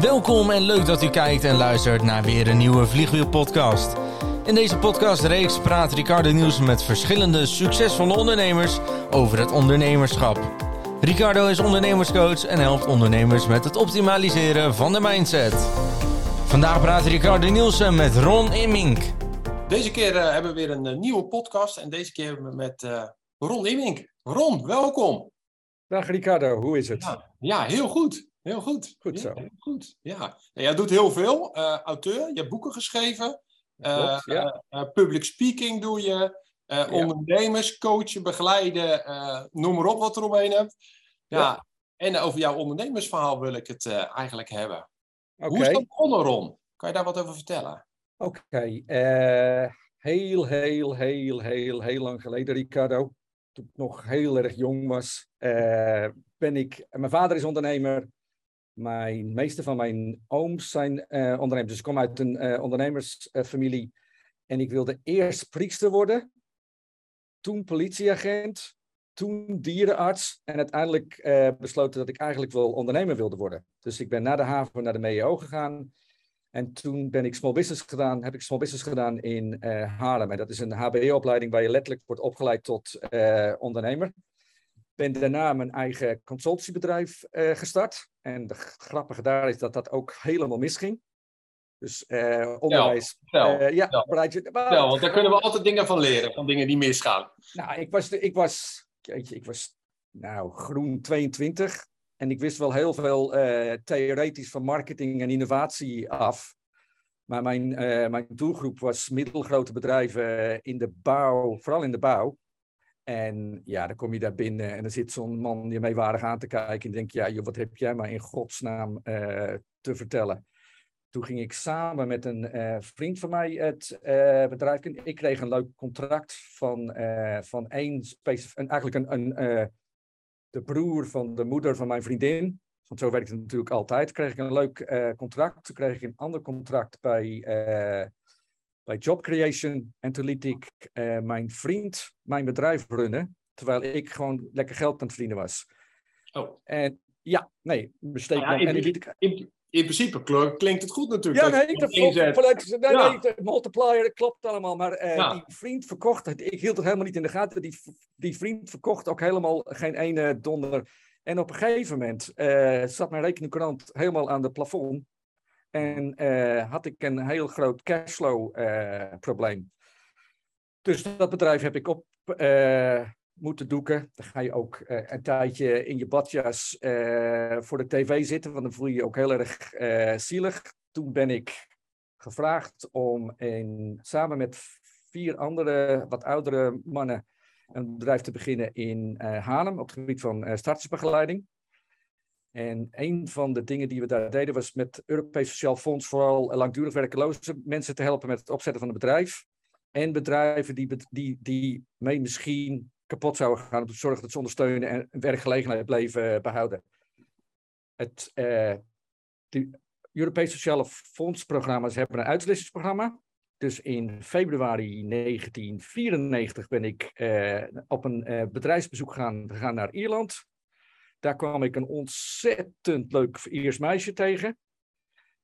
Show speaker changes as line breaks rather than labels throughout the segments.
Welkom en leuk dat u kijkt en luistert naar weer een nieuwe Vliegwiel-podcast. In deze podcastreeks praat Ricardo Nieuws met verschillende succesvolle ondernemers over het ondernemerschap. Ricardo is ondernemerscoach en helpt ondernemers met het optimaliseren van de mindset. Vandaag praat Ricardo Nielsen met Ron Immink.
Deze keer eh, hebben we weer een eh, nieuwe podcast en deze keer hebben we met eh, Ron Immink. Ron, welkom.
Dag Ricardo, hoe is het?
Ja, ja heel goed. Heel goed.
Goed zo.
Ja, goed. Ja. Nou, jij doet heel veel. eh, auteur, je hebt boeken geschreven. Eh,
Klopt, ja.
eh, public speaking doe je. ondernemers, coachen, begeleiden. noem maar op wat er omheen hebt. Ja. En over jouw ondernemersverhaal wil ik het eigenlijk hebben. Hoe is dat begonnen, Ron? Kan je daar wat over vertellen?
oké. Heel, heel, heel, heel, heel lang geleden, Ricardo. Toen ik nog heel erg jong was, ben ik... Mijn vader is ondernemer. Mijn meeste van mijn ooms zijn eh, ondernemers. Dus ik kom uit een eh, ondernemersfamilie. En ik wilde eerst priester worden. Toen politieagent. Toen dierenarts. En uiteindelijk eh, besloten dat ik eigenlijk wel ondernemer wilde worden. Dus ik ben naar de haven, naar de MEO gegaan. En toen ben ik small business gedaan, heb ik small business gedaan in Haarlem. En dat is een HBO-opleiding waar je letterlijk wordt opgeleid tot ondernemer. Ben daarna mijn eigen consultancybedrijf eh, gestart. En de grappige daar is dat dat ook helemaal misging. Dus eh, onderwijs. Eh, ja, je.
vertel, want daar kunnen we altijd dingen van leren, van dingen die misgaan.
Nou, ik was, ik was, jeetje, ik was nou, groen 22. En ik wist wel heel veel theoretisch van marketing en innovatie af. Maar mijn, mijn doelgroep was middelgrote bedrijven in de bouw, vooral in de bouw. En ja, dan kom je daar binnen en dan zit zo'n man je meewarig aan te kijken. En je denkt, ja, joh, wat heb jij maar in godsnaam eh, te vertellen? Toen ging ik samen met een eh, vriend van mij het eh, bedrijf in. Ik kreeg een leuk contract van, van één specif- een eigenlijk een, een, de broer van de moeder van mijn vriendin. Want zo werkt het natuurlijk altijd. Kreeg ik een leuk contract. Toen kreeg ik een ander contract bij, bij Job Creation. En toen liet ik eh, mijn vriend mijn bedrijf runnen. Terwijl ik gewoon lekker geld aan het verdienen was.
Oh.
En ja, nee, besteed
ja,
en
in-
liet ik
In, in principe kl- klinkt het goed natuurlijk.
ja, nee, dat nee,
Ja.
nee, de multiplier, dat klopt allemaal. Maar eh,
Ja.
die vriend verkocht het. Ik hield het helemaal niet in de gaten. Die, die vriend verkocht ook helemaal geen ene donder. En op een gegeven moment eh, zat mijn rekeningkrant helemaal aan de plafond. En eh, had ik een heel groot cashflow eh, probleem. Dus dat bedrijf heb ik op eh, moeten doeken. Dan ga je ook een tijdje in je badjas voor de tv zitten, want dan voel je je ook heel erg eh, zielig. Toen ben ik gevraagd om in, samen met vier andere, wat oudere mannen, een bedrijf te beginnen in Haarlem op het gebied van startersbegeleiding. En een van de dingen die we daar deden was met Europees Sociaal Fonds vooral langdurig werkeloze mensen te helpen met het opzetten van een bedrijf. En bedrijven die, die, die mee misschien kapot zouden gaan om te zorgen dat ze ondersteunen en werkgelegenheid bleven eh, behouden. Het eh, de Europees Sociale Fondsprogramma's hebben een uitwisselingsprogramma. Dus in februari 1994 ben ik eh, op een eh, bedrijfsbezoek gaan, gegaan naar Ierland. Daar kwam ik een ontzettend leuk Iers meisje tegen.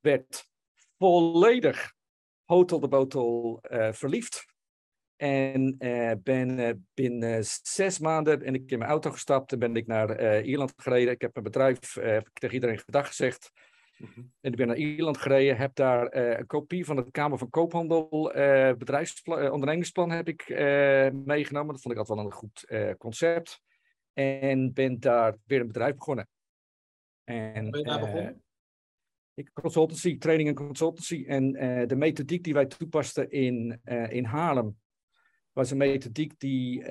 Werd volledig hotel de botel eh, verliefd. En eh, ben eh, binnen zes maanden ben ik in mijn auto gestapt en ben ik naar Ierland gereden. Ik heb mijn bedrijf, heb ik tegen iedereen gedag gezegd.
Mhm.
En ik ben naar Ierland gereden, heb daar een kopie van het Kamer van Koophandel bedrijfsplan, ondernemingsplan heb ik meegenomen. Dat vond ik altijd wel een goed concept. En ben daar weer een bedrijf begonnen. En,
Ben je daar
eh,
begonnen?
ik consultancy, training en consultancy. En eh, de methodiek die wij toepasten in, eh, in Haarlem was een methodiek die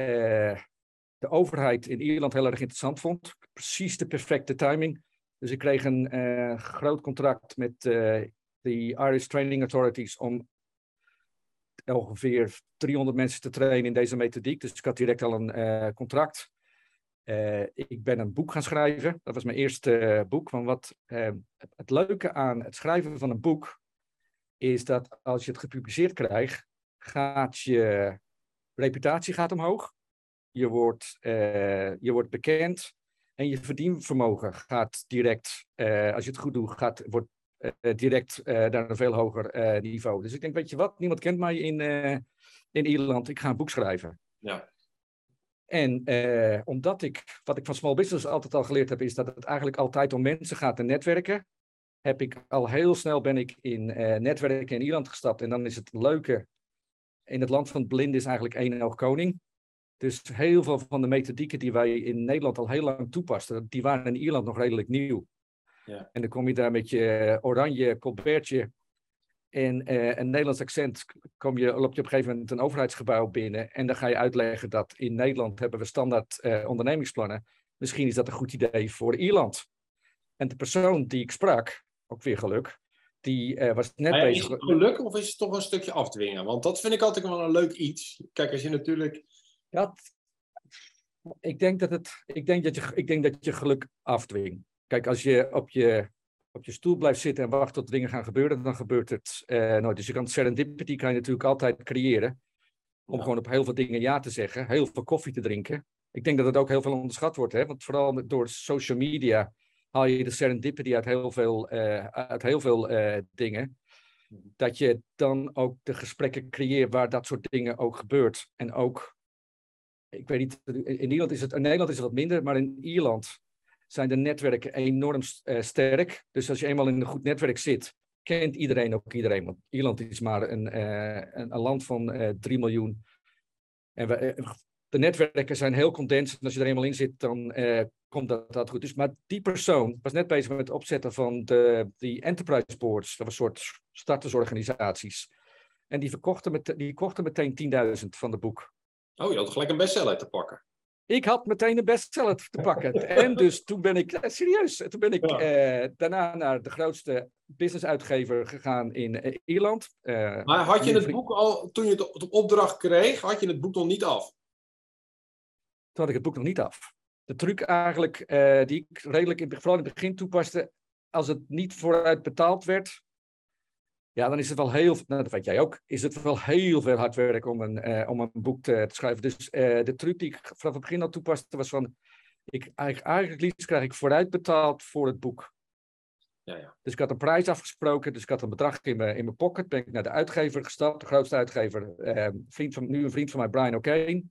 de overheid in Ierland heel erg interessant vond. Precies de perfecte timing. Dus ik kreeg een groot contract met de Irish Training Authorities om ongeveer 300 mensen te trainen in deze methodiek. Dus ik had direct al een contract. Eh, ik ben een boek gaan schrijven. Dat was mijn eerste eh, boek. Want wat eh, het, leuke aan het schrijven van een boek is dat als je het gepubliceerd krijgt, gaat je reputatie gaat omhoog. Je wordt, eh, je wordt bekend. En je verdienvermogen gaat direct, als je het goed doet, gaat, wordt direct naar een veel hoger niveau. Dus ik denk, weet je wat, niemand kent mij in, in Ierland, ik ga een boek schrijven.
Ja.
En omdat ik, wat ik van small business altijd al geleerd heb, is dat het eigenlijk altijd om mensen gaat en netwerken heb ik al heel snel ben ik in uh, netwerken in Ierland gestapt. En dan is het leuke, in het land van het blind is eigenlijk één oog koning. Dus heel veel van de methodieken die wij in Nederland al heel lang toepasten, die waren in Ierland nog redelijk nieuw. Ja. En dan kom je daar met je eh, oranje colbertje en uh, een Nederlands accent, kom je, loop je op een gegeven moment een overheidsgebouw binnen en dan ga je uitleggen dat in Nederland hebben we standaard uh, ondernemingsplannen. Misschien is dat een goed idee voor Ierland. En de persoon die ik sprak, ook weer geluk. Die uh, was net
maar
bezig.
Is het geluk of is het toch een stukje afdwingen? Want dat vind ik altijd wel een leuk iets. Kijk, als je natuurlijk.
Ja, ik denk dat, het, ik denk dat, je, ik denk dat je geluk afdwingt. Kijk, als je op je, op je stoel blijft zitten en wacht tot dingen gaan gebeuren, dan gebeurt het uh, nooit. Dus je kan serendipity kan je natuurlijk altijd creëren. Om gewoon op heel veel dingen ja te zeggen, heel veel koffie te drinken. Ik denk dat het ook heel veel onderschat wordt, hè? want vooral door social media haal je de serendipity uit heel veel, uh, uit heel veel uh, dingen. Dat je dan ook de gesprekken creëert waar dat soort dingen ook gebeurt. En ook, ik weet niet, in Nederland is het, in Nederland is het wat minder, maar in Ierland zijn de netwerken enorm uh, sterk. Dus als je eenmaal in een goed netwerk zit, kent iedereen ook iedereen. Want Ierland is maar een, een, een land van 3 miljoen. En de netwerken zijn heel condensed. En als je er eenmaal in zit, dan uh, komt dat, dat goed. Dus, maar die persoon was net bezig met het opzetten van de, die enterprise boards. Dat was een soort startersorganisaties. En die, verkochten met, die kochten meteen 10.000 van de boek.
Oh, je had gelijk een bestseller te pakken.
Ik had meteen een bestseller te pakken. en dus toen ben ik, serieus, toen ben ik ja. uh, daarna naar de grootste businessuitgever gegaan in uh, Ierland.
Uh, maar had je het boek al, toen je het op opdracht kreeg, had je het boek nog niet af?
toen had ik het boek nog niet af. De truc eigenlijk, uh, die ik redelijk in, vooral in het begin toepaste, als het niet vooruit betaald werd, ja, dan is het wel heel, nou, dat weet jij ook, is het wel heel veel hard werk om een, uh, om een boek te, te schrijven. Dus uh, de truc die ik vanaf het begin al toepaste was van, ik, eigenlijk, eigenlijk liefst krijg ik vooruit betaald voor het boek.
Ja, ja.
Dus ik had een prijs afgesproken, dus ik had een bedrag in mijn, in mijn pocket. Ben ik naar de uitgever gestapt, de grootste uitgever, vriend van, nu een vriend van mij, Brian O'Kane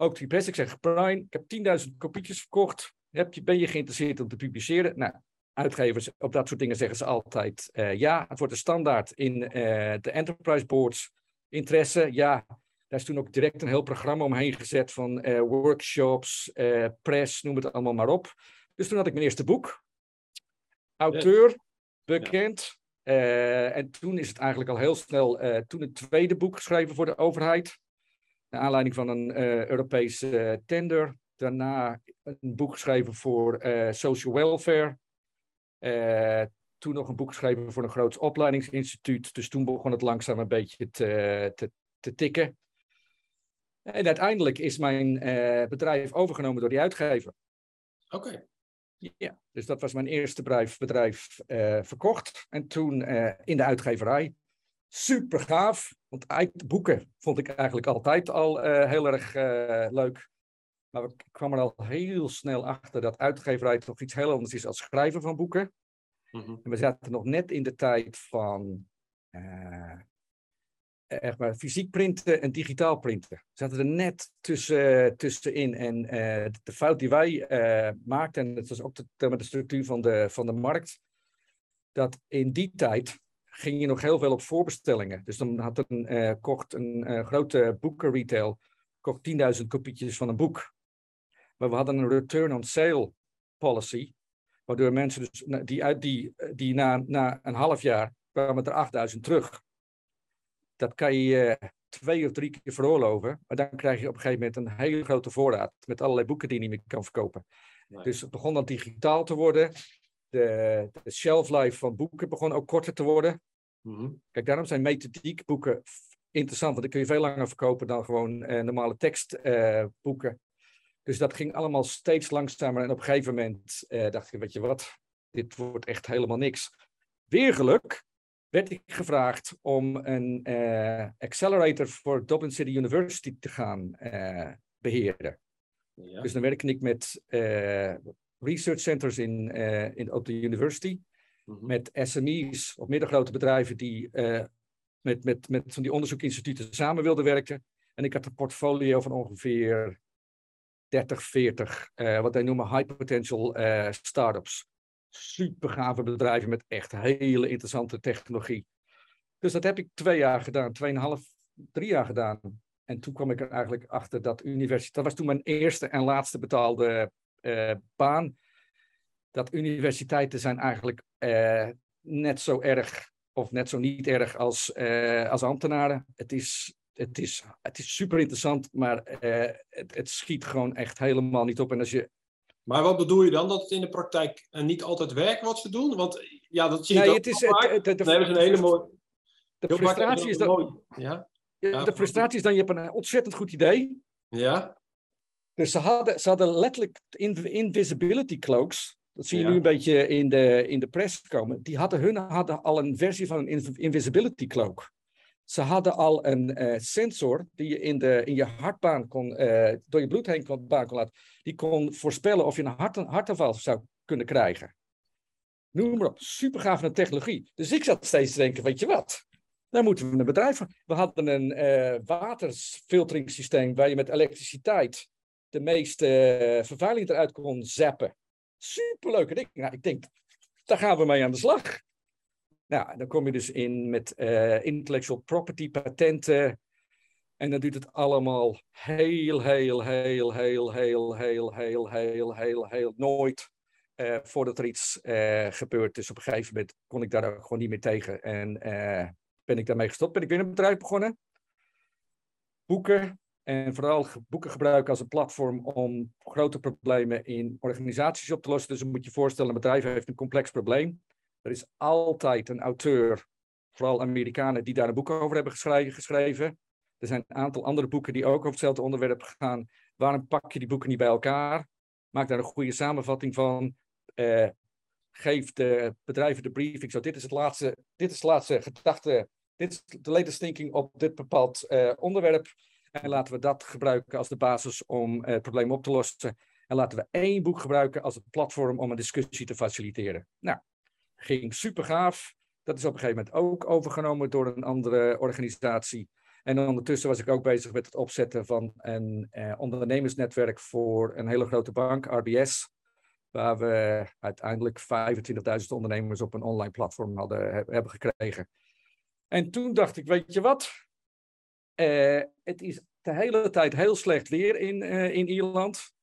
ook die best. Ik zeg, Brian, ik heb 10.000 kopietjes verkocht. Heb je, ben je geïnteresseerd om te publiceren? Nou, uitgevers op dat soort dingen zeggen ze altijd uh, ja. Het wordt een standaard in uh, de enterprise boards. Interesse, ja. Daar is toen ook direct een heel programma omheen gezet van uh, workshops, press, noem het allemaal maar op. Dus toen had ik mijn eerste boek. Auteur, bekend. en toen is het eigenlijk al heel snel, toen een tweede boek geschreven voor de overheid. Naar aanleiding van een Europese tender. Daarna een boek geschreven voor social welfare. Toen nog een boek geschreven voor een groot opleidingsinstituut. Dus toen begon het langzaam een beetje te, te, te tikken. En uiteindelijk is mijn bedrijf overgenomen door die uitgever.
Oké. Okay.
Ja, dus dat was mijn eerste bedrijf, bedrijf verkocht. En toen in de uitgeverij super gaaf. Want boeken vond ik eigenlijk altijd al heel erg leuk. Maar ik kwam er al heel snel achter dat uitgeverij toch iets heel anders is als schrijven van boeken. En we zaten nog net in de tijd van uh, echt maar fysiek printen en digitaal printen. We zaten er net tussen, tussenin. En de fout die wij maakten, en dat was ook de, met de structuur van de, van de markt, dat in die tijd ging je nog heel veel op voorbestellingen. Dus dan had een, kocht een grote boekenretail kocht 10.000 kopietjes van een boek. Maar we hadden een return on sale policy, waardoor mensen dus, die, uit die, die na, na een half jaar kwamen er 8000 terug. Dat kan je uh, twee of drie keer veroorloven, maar dan krijg je op een gegeven moment een hele grote voorraad met allerlei boeken die je niet meer kan verkopen. Nee. Dus het begon dan digitaal te worden. De, de shelf life van boeken begon ook korter te worden. Mm-hmm. Kijk, daarom zijn methodiekboeken interessant, want dan kun je veel langer verkopen dan gewoon uh, normale tekstboeken. Uh, dus dat ging allemaal steeds langzamer en op een gegeven moment uh, dacht ik, weet je wat, dit wordt echt helemaal niks. Weer geluk werd ik gevraagd om een accelerator voor Dublin City University te gaan beheren. Ja. Dus dan werkte ik met research centers in, in, op de university. mhm. met SME's of middengrote bedrijven die met, met, met van die onderzoekinstituten samen wilden werken. En ik had een portfolio van ongeveer 30, 40, uh, wat wij noemen high potential uh, startups. Super gave bedrijven met echt hele interessante technologie. Dus dat heb ik twee jaar gedaan, tweeënhalf, drie jaar gedaan. En toen kwam ik er eigenlijk achter dat universiteit, dat was toen mijn eerste en laatste betaalde uh, baan. Dat universiteiten zijn eigenlijk net zo erg of net zo niet erg als, als ambtenaren. Het is, het, is, het is super interessant, maar het, het schiet gewoon echt helemaal niet op. En als je
maar wat bedoel je dan? Dat het in de praktijk niet altijd werkt wat ze doen? Want ja, dat zie je
nee, het is, het, het,
een hele mooie...
De frustratie is dat... Ja? Ja, de frustratie is dan, je hebt een ontzettend goed idee.
Ja.
Dus ze hadden, ze hadden letterlijk invisibility cloaks. Dat zie je nu een beetje in de, in de press komen. Die hadden, hun hadden al een versie van een invisibility cloak. Ze hadden al een uh, sensor die je in, de, in je hartbaan kon, uh, door je bloed heen kon, kon laten. Die kon voorspellen of je een hart, hartaanval zou kunnen krijgen. Noem maar op, super gaaf technologie. Dus ik zat steeds te denken, weet je wat? Daar moeten we een bedrijf van. We hadden een uh, waterfilteringssysteem waar je met elektriciteit de meeste vervuiling eruit kon zappen. Superleuke ding. Nou, ik denk, daar gaan we mee aan de slag. Nou, dan kom je dus in met uh, intellectual property, patenten. En dan duurt het allemaal heel, heel, heel, heel, heel, heel, heel, heel, heel, heel, nooit uh, voordat er iets uh, gebeurt. Dus op een gegeven moment kon ik daar ook gewoon niet meer tegen. En ben ik daarmee gestopt. Ben ik weer een bedrijf begonnen. Boeken. En vooral boeken gebruiken als een platform om grote problemen in organisaties op te lossen. Dus dan moet je voorstellen, een bedrijf heeft een complex probleem. Er is altijd een auteur, vooral Amerikanen, die daar een boek over hebben geschreven. Er zijn een aantal andere boeken die ook over hetzelfde onderwerp gaan. Waarom pak je die boeken niet bij elkaar? Maak daar een goede samenvatting van. Uh, geef de bedrijven de briefing. Zo, dit is het laatste, dit is het laatste gedachte dit is de latest thinking op dit bepaald uh, onderwerp. En laten we dat gebruiken als de basis om uh, het probleem op te lossen. En laten we één boek gebruiken als het platform om een discussie te faciliteren. Nou, ging super gaaf. Dat is op een gegeven moment ook overgenomen door een andere organisatie. En ondertussen was ik ook bezig met het opzetten van een uh, ondernemersnetwerk voor een hele grote bank, RBS. Waar we uiteindelijk 25.000 ondernemers op een online platform hadden, hebben gekregen. En toen dacht ik, weet je wat? Uh, het is de hele tijd heel slecht weer in, uh, in Ierland.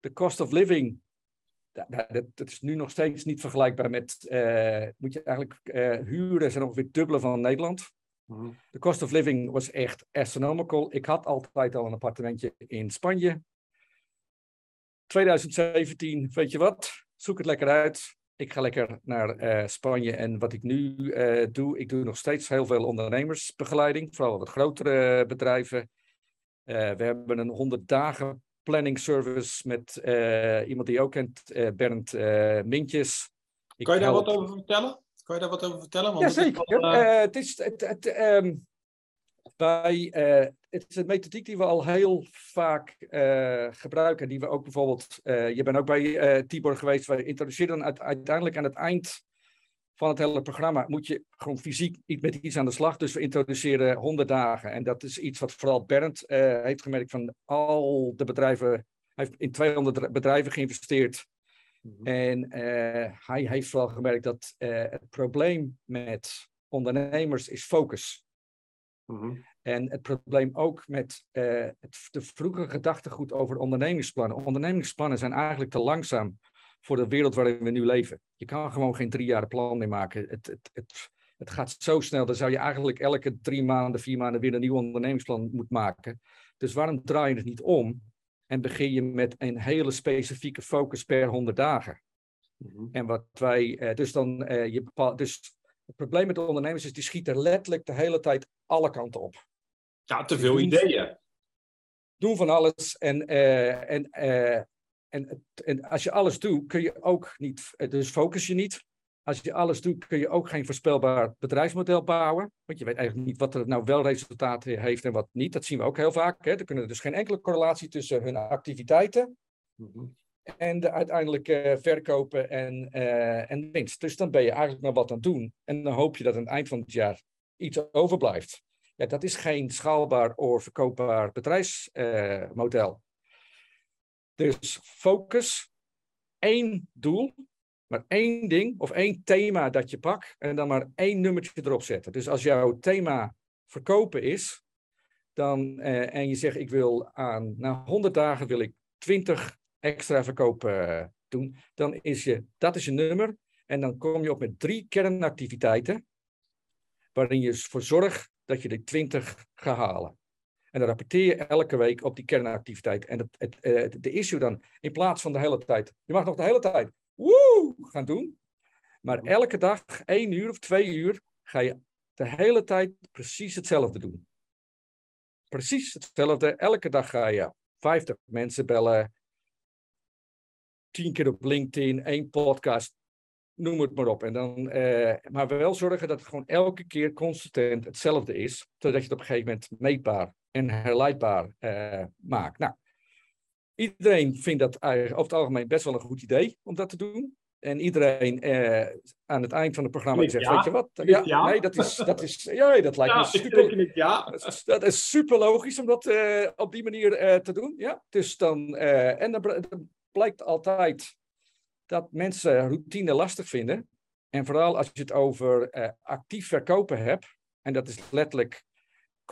De cost of living, dat, dat, is nu nog steeds niet vergelijkbaar met, uh, moet je eigenlijk huren, zijn ongeveer dubbele van Nederland. Mhm. De cost of living was echt astronomical. Ik had altijd al een appartementje in Spanje. 2017, weet je wat? Zoek het lekker uit ik ga lekker naar uh, Spanje. En wat ik nu uh, doe, ik doe nog steeds heel veel ondernemersbegeleiding, vooral wat grotere bedrijven. Uh, we hebben een 100 dagen planning service met iemand die je ook kent, Bernd Mintjes.
Ik kan je daar wat over vertellen? Kan je daar wat over vertellen?
Want ja, zeker. het is, het, het, um, bij, uh, het is een methodiek die we al heel vaak uh, gebruiken. Die we ook bijvoorbeeld, uh, je bent ook bij Tibor geweest, wij introduceren dan uiteindelijk aan het eind van het hele programma, moet je gewoon fysiek met iets aan de slag. Dus we introduceren 100 dagen. En dat is iets wat vooral Bernd heeft gemerkt van al de bedrijven. Hij heeft in 200 bedrijven geïnvesteerd. Mm-hmm. En hij heeft vooral gemerkt dat het probleem met ondernemers is focus. Mm En het probleem ook met het, de vroege gedachtegoed over ondernemingsplannen. Ondernemingsplannen zijn eigenlijk te langzaam voor de wereld waarin we nu leven. Je kan gewoon geen drie jaar plan mee maken. Het, het, het, het gaat zo snel, dan zou je eigenlijk elke drie maanden, vier maanden weer een nieuw ondernemingsplan moeten maken. Dus waarom draai je het niet om en begin je met een hele specifieke focus per honderd dagen? Mm En wat wij, uh, dus dan, uh, je bepaalt, dus het probleem met de ondernemers is, die schieten letterlijk de hele tijd alle kanten op.
Ja, te veel ideeën.
Doen van alles. En, uh, en, uh, en, en als je alles doet, kun je ook niet, dus focus je niet. Als je alles doet, kun je ook geen voorspelbaar bedrijfsmodel bouwen. Want je weet eigenlijk niet wat er nou wel resultaat heeft en wat niet. Dat zien we ook heel vaak. Hè. Er kunnen dus geen enkele correlatie tussen hun activiteiten mm en de uiteindelijke verkopen en, uh, en winst. Dus dan ben je eigenlijk nog wat aan het doen. En dan hoop je dat aan het eind van het jaar iets overblijft. Ja, dat is geen schaalbaar of verkoopbaar bedrijfsmodel. Dus focus, één doel, maar één ding of één thema dat je pakt en dan maar één nummertje erop zetten. Dus als jouw thema verkopen is, dan, eh, en je zegt ik wil aan, na 100 dagen wil ik 20 extra verkopen eh, doen, dan is je, dat is je nummer. En dan kom je op met drie kernactiviteiten, waarin je ervoor zorgt dat je de 20 gaat halen. En dan rapporteer je elke week op die kernactiviteit. En het, het, eh, de issue dan, in plaats van de hele tijd, je mag nog de hele tijd woe gaan doen, maar elke dag, één uur of twee uur, ga je de hele tijd precies hetzelfde doen. Precies hetzelfde. Elke dag ga je 50 mensen bellen, tien keer op LinkedIn, één podcast, noem het maar op. En dan, uh, maar wel zorgen dat het gewoon elke keer consistent hetzelfde is, zodat je het op een gegeven moment meetbaar en herleidbaar uh, maakt. Nou, iedereen vindt dat over het algemeen best wel een goed idee om dat te doen. En iedereen eh, aan het eind van het programma zegt, weet je wat? Ja, ja, nee, dat is, dat is, ja, dat lijkt me super, ja. dat, is, super logisch om dat uh, op die manier te doen. Ja, dus dan, en dan, blijkt altijd dat mensen routine lastig vinden. En vooral als je het over actief verkopen hebt, en dat is letterlijk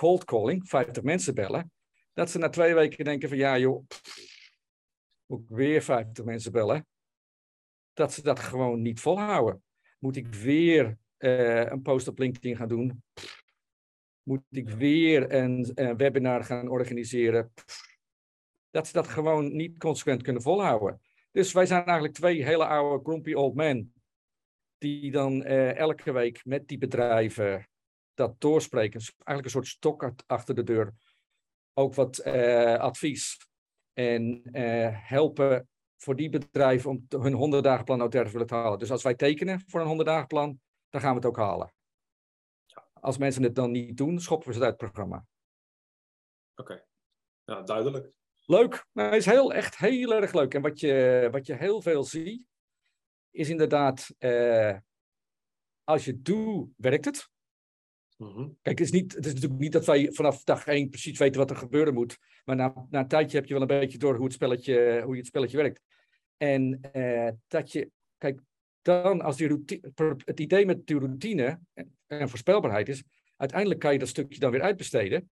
cold calling, 50 mensen bellen, dat ze na twee weken denken van ja joh, moet ik weer 50 mensen bellen dat ze dat gewoon niet volhouden. Moet ik weer uh, een post op LinkedIn gaan doen? Moet ik weer een, een webinar gaan organiseren? Dat ze dat gewoon niet consequent kunnen volhouden. Dus wij zijn eigenlijk twee hele oude grumpy old men. Die dan uh, elke week met die bedrijven dat doorspreken. eigenlijk een soort stok achter de deur. Ook wat uh, advies. En helpen voor die bedrijven om hun 100 dagen plan nou te willen halen. Dus als wij tekenen voor een 100 dagen plan, dan gaan we het ook halen. Als mensen het dan niet doen, schoppen we ze uit het programma.
Oké, ja, duidelijk.
Leuk, nou, is heel, echt heel erg leuk. En wat je, wat je heel veel ziet, is inderdaad, eh, als je doet, werkt het. Mhm. Kijk, het is, niet, het is natuurlijk niet dat wij vanaf dag één precies weten wat er gebeuren moet. Maar na, na een tijdje heb je wel een beetje door hoe, het spelletje, hoe je het spelletje werkt. En uh, dat je, kijk, dan als die routine, het idee met die routine en, voorspelbaarheid is, uiteindelijk kan je dat stukje dan weer uitbesteden.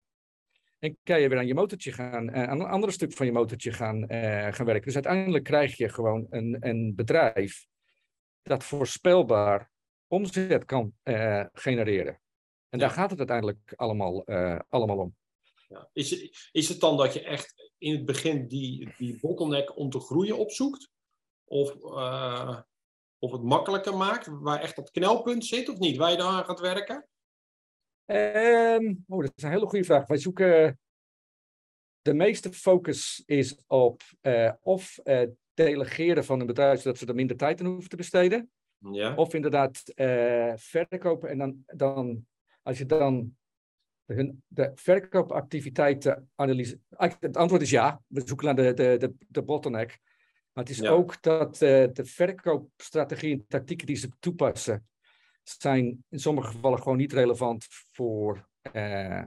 En kan je weer aan je motortje gaan, uh, aan een ander stuk van je motortje gaan, uh, gaan werken. Dus uiteindelijk krijg je gewoon een, een bedrijf dat voorspelbaar omzet kan genereren. En daar gaat het uiteindelijk allemaal, allemaal om.
Ja. Is, is het dan dat je echt in het begin die, die bottleneck om te groeien opzoekt? Of, uh, of het makkelijker maakt, waar echt dat knelpunt zit of niet, waar je dan aan gaat werken?
Um, oh, dat is een hele goede vraag. Wij zoeken. De meeste focus is op uh, of uh, delegeren van een bedrijf zodat ze er minder tijd aan hoeven te besteden. Ja. Of inderdaad verkopen en dan, dan als je dan hun, de verkoopactiviteiten analyse. Het antwoord is ja. We zoeken naar de, de, de, de bottleneck. Maar het is ook dat uh, de verkoopstrategieën en tactieken die ze toepassen, zijn in sommige gevallen gewoon niet relevant voor, uh,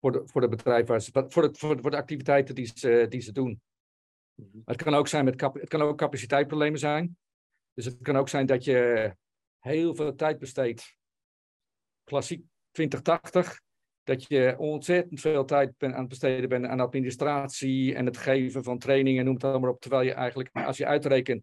voor, de, voor de bedrijven, voor, de, voor, de, voor de activiteiten die ze, die ze doen. Mhm. Het kan ook zijn met het kan ook capaciteitsproblemen zijn. Dus het kan ook zijn dat je heel veel tijd besteedt. Klassiek 2080 dat je ontzettend veel tijd ben, aan het besteden bent aan administratie en het geven van trainingen, noem het allemaal op. Terwijl je eigenlijk, als je uitrekent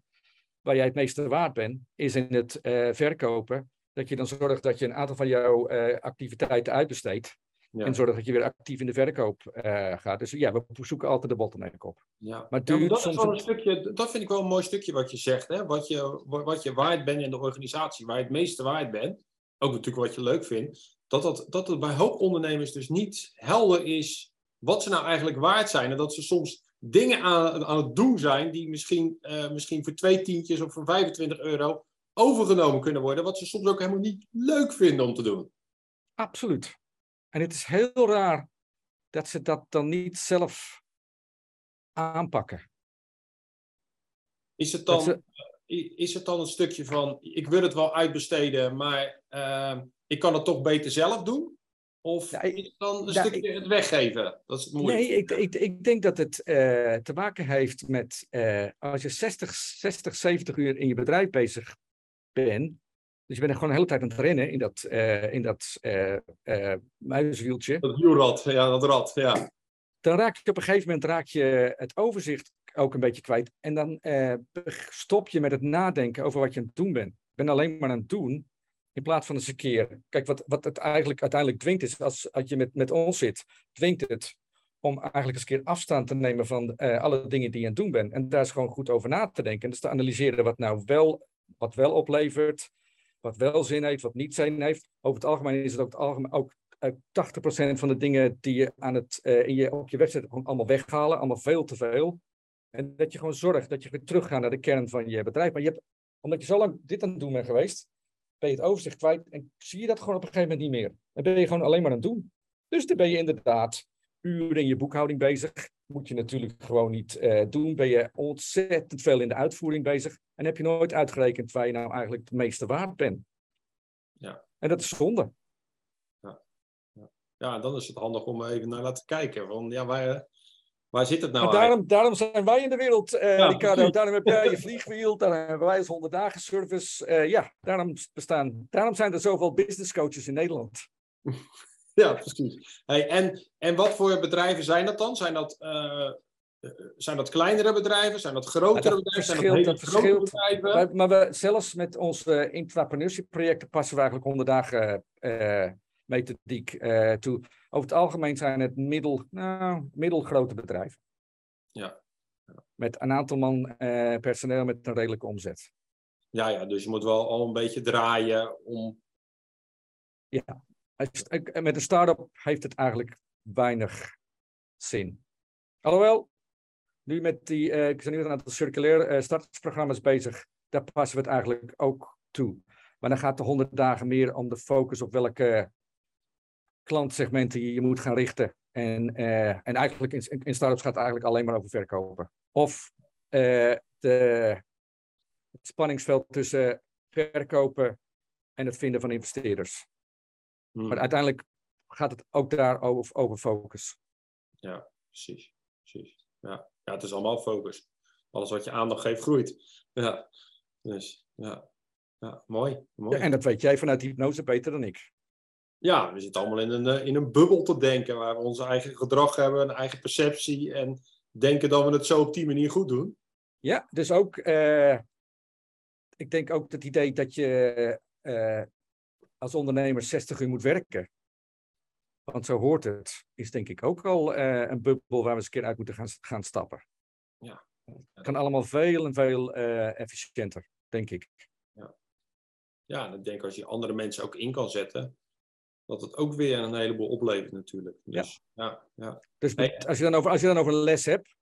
waar jij het meeste waard bent, is in het uh, verkopen. Dat je dan zorgt dat je een aantal van jouw uh, activiteiten uitbesteedt. En zorg dat je weer actief in de verkoop uh, gaat. Dus ja, we zoeken altijd de bottleneck op.
Ja, maar, ja, maar dat, soms... een stukje, dat vind ik wel een mooi stukje wat je zegt. Hè? Wat, je, wat je waard bent in de organisatie, waar je het meeste waard bent. Ook natuurlijk wat je leuk vindt dat, dat, dat het bij hoop ondernemers dus niet helder is wat ze nou eigenlijk waard zijn. En dat ze soms dingen aan, aan het doen zijn die misschien, uh, misschien voor twee tientjes of voor 25 euro overgenomen kunnen worden. Wat ze soms ook helemaal niet leuk vinden om te doen.
Absoluut. En het is heel raar dat ze dat dan niet zelf aanpakken.
Is het dan, is het dan een stukje van, ik wil het wel uitbesteden, maar uh, ik kan het toch beter zelf doen? Of ja, is het dan een stukje het weggeven? Dat is het
moeilijk. Nee, ik, ik, ik denk dat het uh, te maken heeft met uh, als je 60, 60, 70 uur in je bedrijf bezig bent. Dus je bent gewoon de hele tijd aan het rennen in dat, uh, in dat muiswieltje.
Dat wielrad, ja, dat rad, ja.
Dan raak je op een gegeven moment raak je het overzicht ook een beetje kwijt. En dan stop je met het nadenken over wat je aan het doen bent. Je bent alleen maar aan het doen in plaats van eens een keer. Kijk, wat, wat het eigenlijk uiteindelijk dwingt is, als, als je met, met ons zit, dwingt het om eigenlijk eens een keer afstand te nemen van uh, alle dingen die je aan het doen bent. En daar is gewoon goed over na te denken. En dus te analyseren wat nou wel, wat wel oplevert, wat wel zin heeft, wat niet zin heeft. Over het algemeen is het ook, het algemeen, ook uh, eh, 80% van de dingen die je, aan het, in je op je website allemaal weghalen, allemaal veel te veel. En dat je gewoon zorgt dat je weer teruggaat naar de kern van je bedrijf. Maar je hebt, omdat je zo lang dit aan het doen bent geweest, ben je het overzicht kwijt en zie je dat gewoon op een gegeven moment niet meer. Dan ben je gewoon alleen maar aan het doen. Dus dan ben je inderdaad uren in je boekhouding bezig. Moet je natuurlijk gewoon niet uh, doen. Ben je ontzettend veel in de uitvoering bezig. En heb je nooit uitgerekend waar je nou eigenlijk het meeste waard bent.
Ja.
En dat is zonde.
Ja. Ja. ja, dan is het handig om even naar te kijken. Van, ja, waar, Waar zit het nou
daarom, daarom, zijn wij in de wereld, uh, Ricardo. Daarom heb jij je vliegwiel, daarom hebben wij als 100 dagen service. Uh, ja, daarom, bestaan, daarom zijn er zoveel business coaches in Nederland.
Ja, precies. Hey, en, en wat voor bedrijven zijn dat dan? Zijn dat, uh, zijn dat kleinere bedrijven? Zijn dat grotere dat bedrijven? Zijn dat, dat verschilt. bedrijven?
Wij, maar we, zelfs met onze intrapreneurship projecten passen we eigenlijk 100 dagen methodiek toe. Over het algemeen zijn het middel, nou, middelgrote bedrijven.
Ja.
Met een aantal man eh, personeel met een redelijke omzet.
Ja, ja, dus je moet wel al een beetje draaien om.
Ja, met een start-up heeft het eigenlijk weinig zin. Alhoewel, nu met die, uh, ik ben nu met een aantal circulair uh, startersprogramma's bezig, daar passen we het eigenlijk ook toe. Maar dan gaat de 100 dagen meer om de focus op welke klantsegmenten je, je moet gaan richten. En, uh, en eigenlijk in, in startups gaat het eigenlijk alleen maar over verkopen. Of uh, de, het spanningsveld tussen verkopen en het vinden van investeerders. Hmm. Maar uiteindelijk gaat het ook daar over, over focus.
Ja, precies. precies. Ja. ja, het is allemaal focus. Alles wat je aandacht geeft, groeit. Ja, dus ja, ja mooi. mooi.
Ja, en dat weet jij vanuit hypnose beter dan ik.
Ja, we zitten allemaal in een, eh, in een bubbel te denken, waar we onze eigen gedrag hebben, een eigen perceptie en denken dat we het zo op die manier goed doen.
Ja, dus ook, uh, ik denk ook het idee dat je uh, als ondernemer 60 uur moet werken. Want zo hoort het, is denk ik ook al uh, een bubbel waar we eens een keer uit moeten gaan, gaan stappen.
Ja.
Het kan allemaal veel en veel efficiënter, denk ik.
Ja. ja, en ik denk als je andere mensen ook in kan zetten, dat het ook weer een heleboel oplevert natuurlijk. Dus, ja. Ja,
dus als, je dan over, als je dan over een les hebt,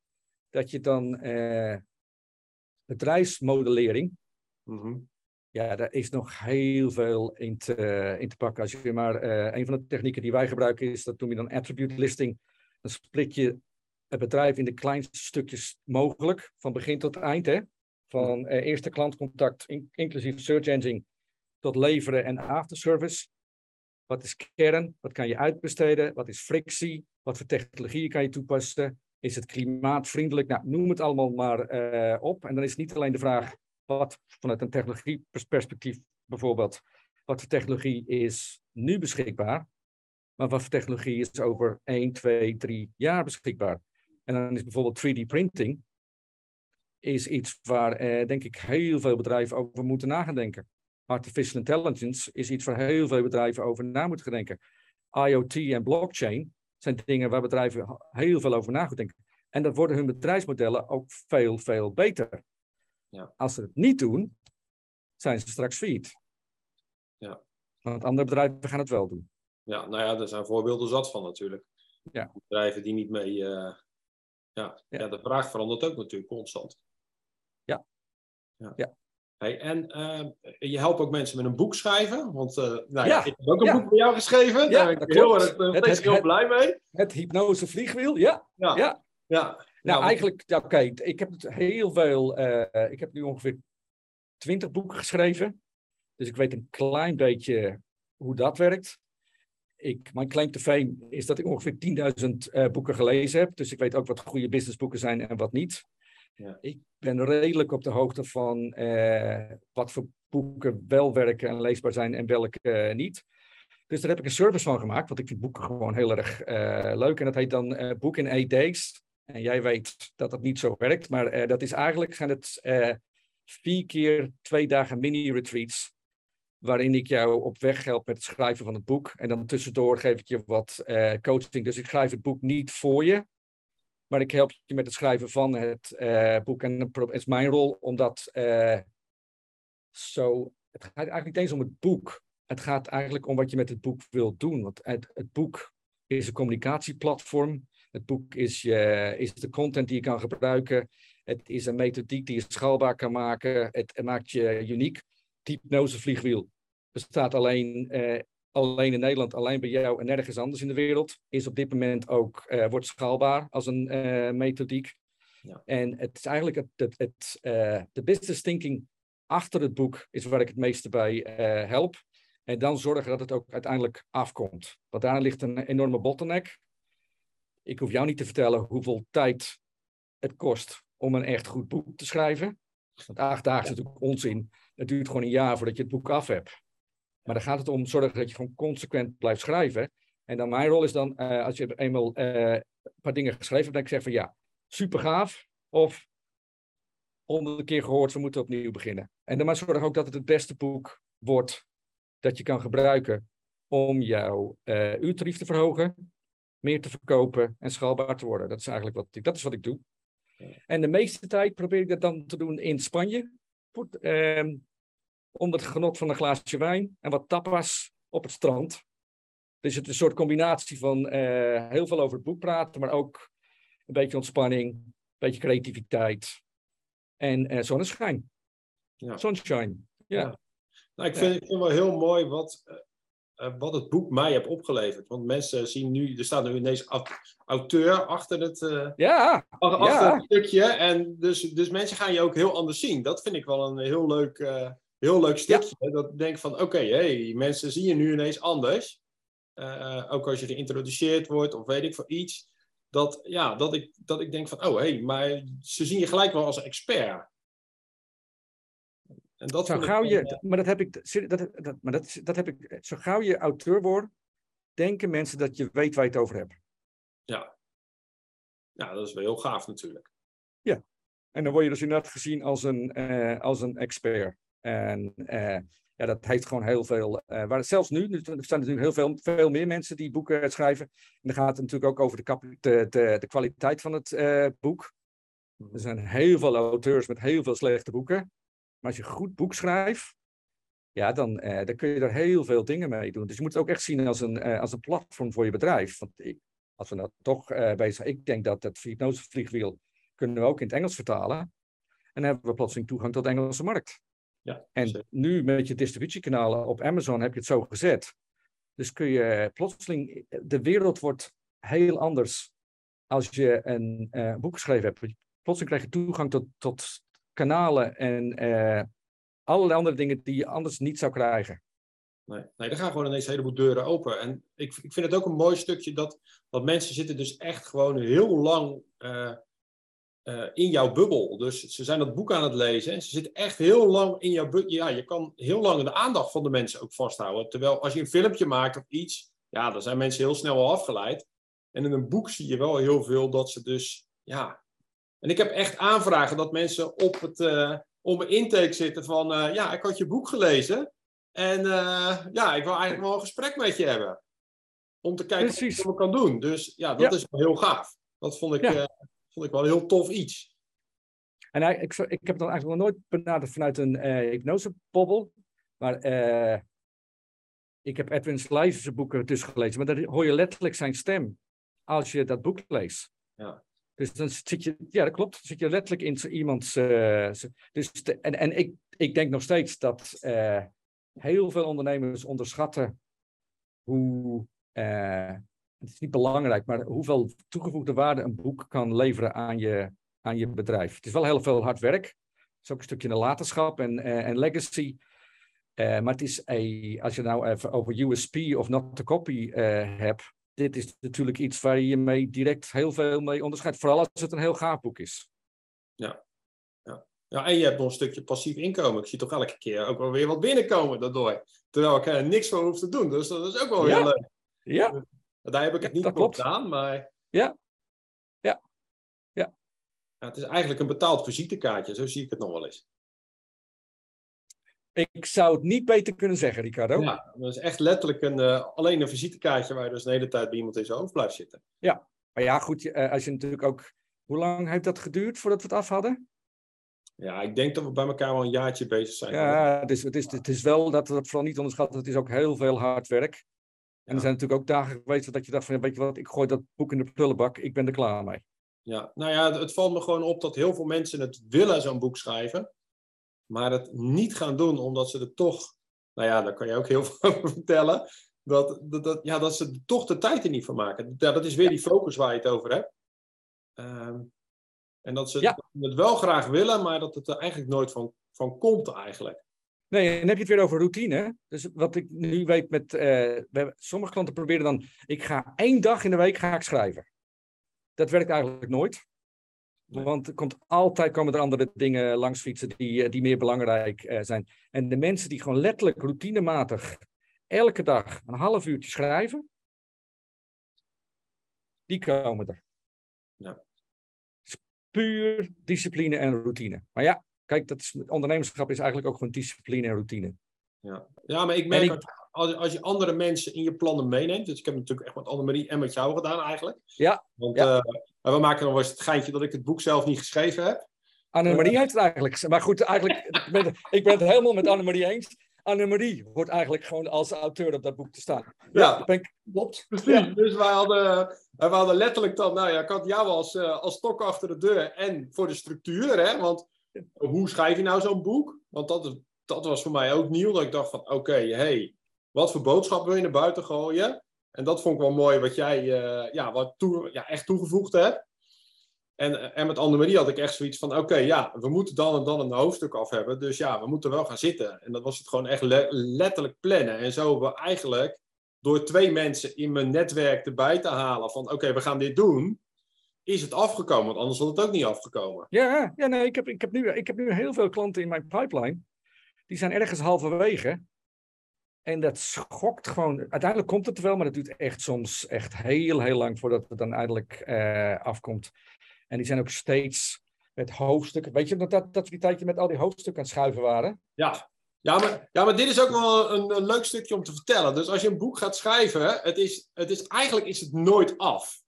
dat je dan eh, bedrijfsmodellering, mm ja, daar is nog heel veel in te, in te pakken. Als je maar, uh, een van de technieken die wij gebruiken is, dat noem je dan attribute listing. Dan split je het bedrijf in de kleinste stukjes mogelijk, van begin tot eind. Hè? Van uh, eerste klantcontact, inclusief search engine, tot leveren en afterservice. Wat is kern? Wat kan je uitbesteden? Wat is frictie? Wat voor technologieën kan je toepassen? Is het klimaatvriendelijk? Nou, noem het allemaal maar uh, op. En dan is niet alleen de vraag, wat vanuit een technologieperspectief bijvoorbeeld, wat voor technologie is nu beschikbaar? Maar wat voor technologie is over 1, 2, 3 jaar beschikbaar? En dan is bijvoorbeeld 3D printing is iets waar uh, denk ik heel veel bedrijven over moeten nadenken artificial intelligence is iets waar heel veel bedrijven over na moeten denken. IoT en blockchain zijn dingen waar bedrijven heel veel over na moeten denken. En dat worden hun bedrijfsmodellen ook veel, veel beter.
Ja.
Als ze het niet doen, zijn ze straks failliet.
Ja.
Want andere bedrijven gaan het wel doen.
Ja, nou ja, er zijn voorbeelden zat van natuurlijk.
Ja.
Bedrijven die niet mee. Uh, ja. Ja. ja, de vraag verandert ook natuurlijk constant.
Ja.
ja. ja. Hey, en uh, je helpt ook mensen met een boek schrijven. Want uh, nou, ja, ik heb ook een boek voor jou geschreven. Ja, Daar ben ik heel, erg, heel blij mee.
Het hypnose vliegwiel, ja.
Ja. ja.
Nou, eigenlijk, oké, ik heb het heel veel, uh, ik heb nu ongeveer twintig boeken geschreven. Dus ik weet een klein beetje hoe dat werkt. Ik, mijn claim to fame is dat ik ongeveer 10.000 uh, boeken gelezen heb. Dus ik weet ook wat goede businessboeken zijn en wat niet. Ik ben redelijk op de hoogte van uh, wat voor boeken wel werken en leesbaar zijn en welke uh, niet. Dus daar heb ik een service van gemaakt, want ik vind boeken gewoon heel erg uh, leuk. En dat heet dan Book in 8 Days. En jij weet dat dat niet zo werkt, maar dat is eigenlijk zijn het vier keer twee dagen mini-retreats. Waarin ik jou op weg help met het schrijven van het boek. En dan tussendoor geef ik je wat coaching. Dus ik schrijf het boek niet voor je, maar ik help je met het schrijven van het boek. En het is mijn rol om dat zo. Het gaat eigenlijk niet eens om het boek het gaat eigenlijk om wat je met het boek wilt doen. Want het, het boek is een communicatieplatform. Het boek is, je, is de content die je kan gebruiken. Het is een methodiek die je schaalbaar kan maken. Het, maakt je uniek. Hypnose vliegwiel bestaat alleen, eh, alleen in Nederland, alleen bij jou en nergens anders in de wereld. Is op dit moment ook, uh, wordt schaalbaar als een uh, methodiek. Ja. En het is eigenlijk het, het, het uh, de business thinking achter het boek is waar ik het meeste bij help. En dan zorgen dat het ook uiteindelijk afkomt. Want daar ligt een enorme bottleneck. Ik hoef jou niet te vertellen hoeveel tijd het kost om een echt goed boek te schrijven. Want acht dagen is natuurlijk onzin. Het duurt gewoon een jaar voordat je het boek af hebt. Maar dan gaat het om zorgen dat je gewoon consequent blijft schrijven. En dan mijn rol is dan, uh, als je eenmaal een paar dingen geschreven hebt, dat ik zeg van ja, super gaaf. Of honderd keer gehoord, we moeten opnieuw beginnen. En dan maar zorg ook dat het het beste boek wordt dat je kan gebruiken om jouw uh, uurtarief te verhogen, meer te verkopen en schaalbaar te worden. Dat is eigenlijk wat ik, dat is wat ik doe. En de meeste tijd probeer ik dat dan te doen in Spanje. Voor, uh, onder het genot van een glaasje wijn en wat tapas op het strand. Dus het is een soort combinatie van uh, heel veel over het boek praten, maar ook een beetje ontspanning, een beetje creativiteit en uh, zonneschijn. Ja. Sunshine. Ja. ja.
Nou, ik, vind, ik vind wel heel mooi wat, uh, wat het boek mij heeft opgeleverd. Want mensen zien nu, er staat nu ineens auteur achter het, uh,
ja,
achter ja. het stukje. En dus, dus mensen gaan je ook heel anders zien. Dat vind ik wel een heel leuk, uh, heel leuk stukje. Ja. Dat ik denk van, oké, okay, hey, mensen zien je nu ineens anders. ook als je geïntroduceerd wordt of weet ik voor iets. Dat, ja, dat, ik, dat ik denk van, oh hé, hey, maar ze zien je gelijk wel als expert.
En dat zo gauw je, maar dat heb ik, dat, dat, maar dat, dat heb ik, zo gauw je auteur wordt, denken mensen dat je weet waar je het over hebt.
Ja. Ja, dat is wel heel gaaf natuurlijk.
Ja. En dan word je dus inderdaad gezien als een, uh, als een expert. En uh, ja, dat heeft gewoon heel veel. Uh, waar zelfs nu, er staan natuurlijk heel veel, veel meer mensen die boeken schrijven. En dan gaat het natuurlijk ook over de, de, de, kwaliteit van het boek. Er zijn heel veel auteurs met heel veel slechte boeken. Maar als je een goed boek schrijft, ja, dan, eh, dan kun je er heel veel dingen mee doen. Dus je moet het ook echt zien als een, als een platform voor je bedrijf. Want ik, als we nou toch uh, bezig zijn, ik denk dat het hypnosevliegwiel kunnen we ook in het Engels vertalen. En dan hebben we plotseling toegang tot de Engelse markt.
Ja,
en zeker. nu met je distributiekanalen op Amazon heb je het zo gezet. Dus kun je plotseling, de wereld wordt heel anders als je een uh, boek geschreven hebt. Plotseling krijg je toegang tot, tot kanalen en uh, allerlei andere dingen die je anders niet zou krijgen.
Nee, nee, er gaan gewoon ineens een heleboel deuren open. En ik, ik vind het ook een mooi stukje dat, dat mensen zitten dus echt gewoon heel lang uh, uh, in jouw bubbel. Dus ze zijn dat boek aan het lezen en ze zitten echt heel lang in jouw bubbel. Ja, je kan heel lang de aandacht van de mensen ook vasthouden. Terwijl als je een filmpje maakt of iets, ja, dan zijn mensen heel snel al afgeleid. En in een boek zie je wel heel veel dat ze dus, ja, en ik heb echt aanvragen dat mensen op het, uh, op een intake zitten van, uh, ja, ik had je boek gelezen. En ja, ik wil eigenlijk wel een gesprek met je hebben. Om te kijken Precies. wat ik kan doen. Dus ja, dat ja. is wel heel gaaf. Dat vond ik, ja. Vond ik wel een heel tof iets.
En ik, ik heb dan eigenlijk nog nooit benaderd vanuit een hypnosepobbel. Maar ik heb Edwin Slijzer's boeken dus gelezen. Maar dan hoor je letterlijk zijn stem als je dat boek leest.
Ja.
Dus dan zit je, ja, dat klopt. Dan zit je letterlijk in iemands. Uh, dus en en ik, ik denk nog steeds dat uh, heel veel ondernemers onderschatten hoe, uh, het is niet belangrijk, maar hoeveel toegevoegde waarde een boek kan leveren aan je, aan je bedrijf. Het is wel heel veel hard werk. Het is ook een stukje nalatenschap en, uh, en legacy. Uh, maar het is, a, als je nou even over USP of not to copy uh, hebt, dit is natuurlijk iets waar je mee direct heel veel mee onderscheidt. Vooral als het een heel gaaf boek is.
Ja. ja. Ja, en je hebt nog een stukje passief inkomen. Ik zie toch elke keer ook wel weer wat binnenkomen daardoor. Terwijl ik er niks voor hoef te doen. Dus dat is ook wel
ja.
heel leuk.
Ja.
Daar heb ik het niet
klopt.
gedaan, maar
Ja. Ja. Ja.
ja, het is eigenlijk een betaald visitekaartje. Zo zie ik het nog wel eens.
Ik zou het niet beter kunnen zeggen, Ricardo.
Ja, dat is echt letterlijk een, eh, alleen een visitekaartje waar je dus de hele tijd bij iemand in zijn hoofd blijft zitten.
Maar ja, goed, eh, als je natuurlijk ook... Hoe lang heeft dat geduurd voordat we het af hadden?
Ja, ik denk dat we bij elkaar wel een jaartje bezig zijn.
Ja, het is, het is, het is wel dat we dat vooral niet onderschatten. Het is ook heel veel hard werk. En er zijn natuurlijk ook dagen geweest dat je dacht van, weet je wat, ik gooi dat boek in de prullenbak, ik ben er klaar mee.
Ja, nou ja, het- het valt me gewoon op dat heel veel mensen het willen, zo'n boek schrijven. Maar het niet gaan doen, omdat ze er toch... Nou ja, daar kan je ook heel veel over vertellen. Dat, dat, dat, ja, dat ze er toch de tijd er niet van maken. Ja, dat is weer die focus waar je het over hebt. Ehm, en dat ze
Ja.
het wel graag willen, maar dat het er eigenlijk nooit van, van komt eigenlijk.
Nee, en dan heb je het weer over routine. Dus wat ik nu weet met... eh, we hebben, sommige klanten proberen dan, ik ga één dag in de week ga ik schrijven. Dat werkt eigenlijk nooit. Want er komt altijd komen er andere dingen langs fietsen die, eh, die meer belangrijk eh, zijn. En de mensen die gewoon letterlijk routinematig elke dag een half uurtje schrijven, die komen er.
Ja.
Puur discipline en routine. Maar ja, kijk, dat is, ondernemerschap is eigenlijk ook gewoon discipline en routine.
Ja, ja maar ik merk
ik-
als, als, je andere mensen in je plannen meeneemt. Dus ik heb natuurlijk echt met Annemarie en met jou gedaan eigenlijk.
Ja,
Want
ja.
eh, we maken nog wel eens het geintje dat ik het boek zelf niet geschreven heb.
Annemarie heeft het eigenlijk. Maar goed, eigenlijk, ik ben, het- ik ben het helemaal met Annemarie eens. Annemarie hoort eigenlijk gewoon als auteur op dat boek te staan.
Ja.
klopt.
Precies.
Ja.
Dus wij hadden, we hadden letterlijk dan, nou ja, ik had jou als, eh, als stok achter de deur en voor de structuur, hè? Want hoe schrijf je nou zo'n boek? Want dat, dat was voor mij ook nieuw, dat ik dacht van, oké, hey, wat voor boodschap wil je naar buiten gooien? En dat vond ik wel mooi wat jij eh, ja, wat toe, ja, echt toegevoegd hebt. En, en met Annemarie had ik echt zoiets van, oké, ja, we moeten dan en dan een hoofdstuk af hebben. Dus ja, we moeten wel gaan zitten. En dat was het gewoon echt le- letterlijk plannen. En zo we eigenlijk door twee mensen in mijn netwerk erbij te halen van oké, we gaan dit doen, is het afgekomen. Want anders had het ook niet afgekomen.
Ja, ja nee, ik, heb, ik, heb nu, ik heb nu heel veel klanten in mijn pipeline. Die zijn ergens halverwege. En dat schokt gewoon. Uiteindelijk komt het wel, maar dat duurt echt soms echt heel, heel lang voordat het dan eindelijk eh, afkomt. En die zijn ook steeds met hoofdstukken. Weet je dat, dat, dat we die tijdje met al die hoofdstukken aan het schuiven waren?
Ja. Ja maar, ja, maar dit is ook wel een, een leuk stukje om te vertellen. Dus als je een boek gaat schrijven, het is, het is, eigenlijk is het nooit af.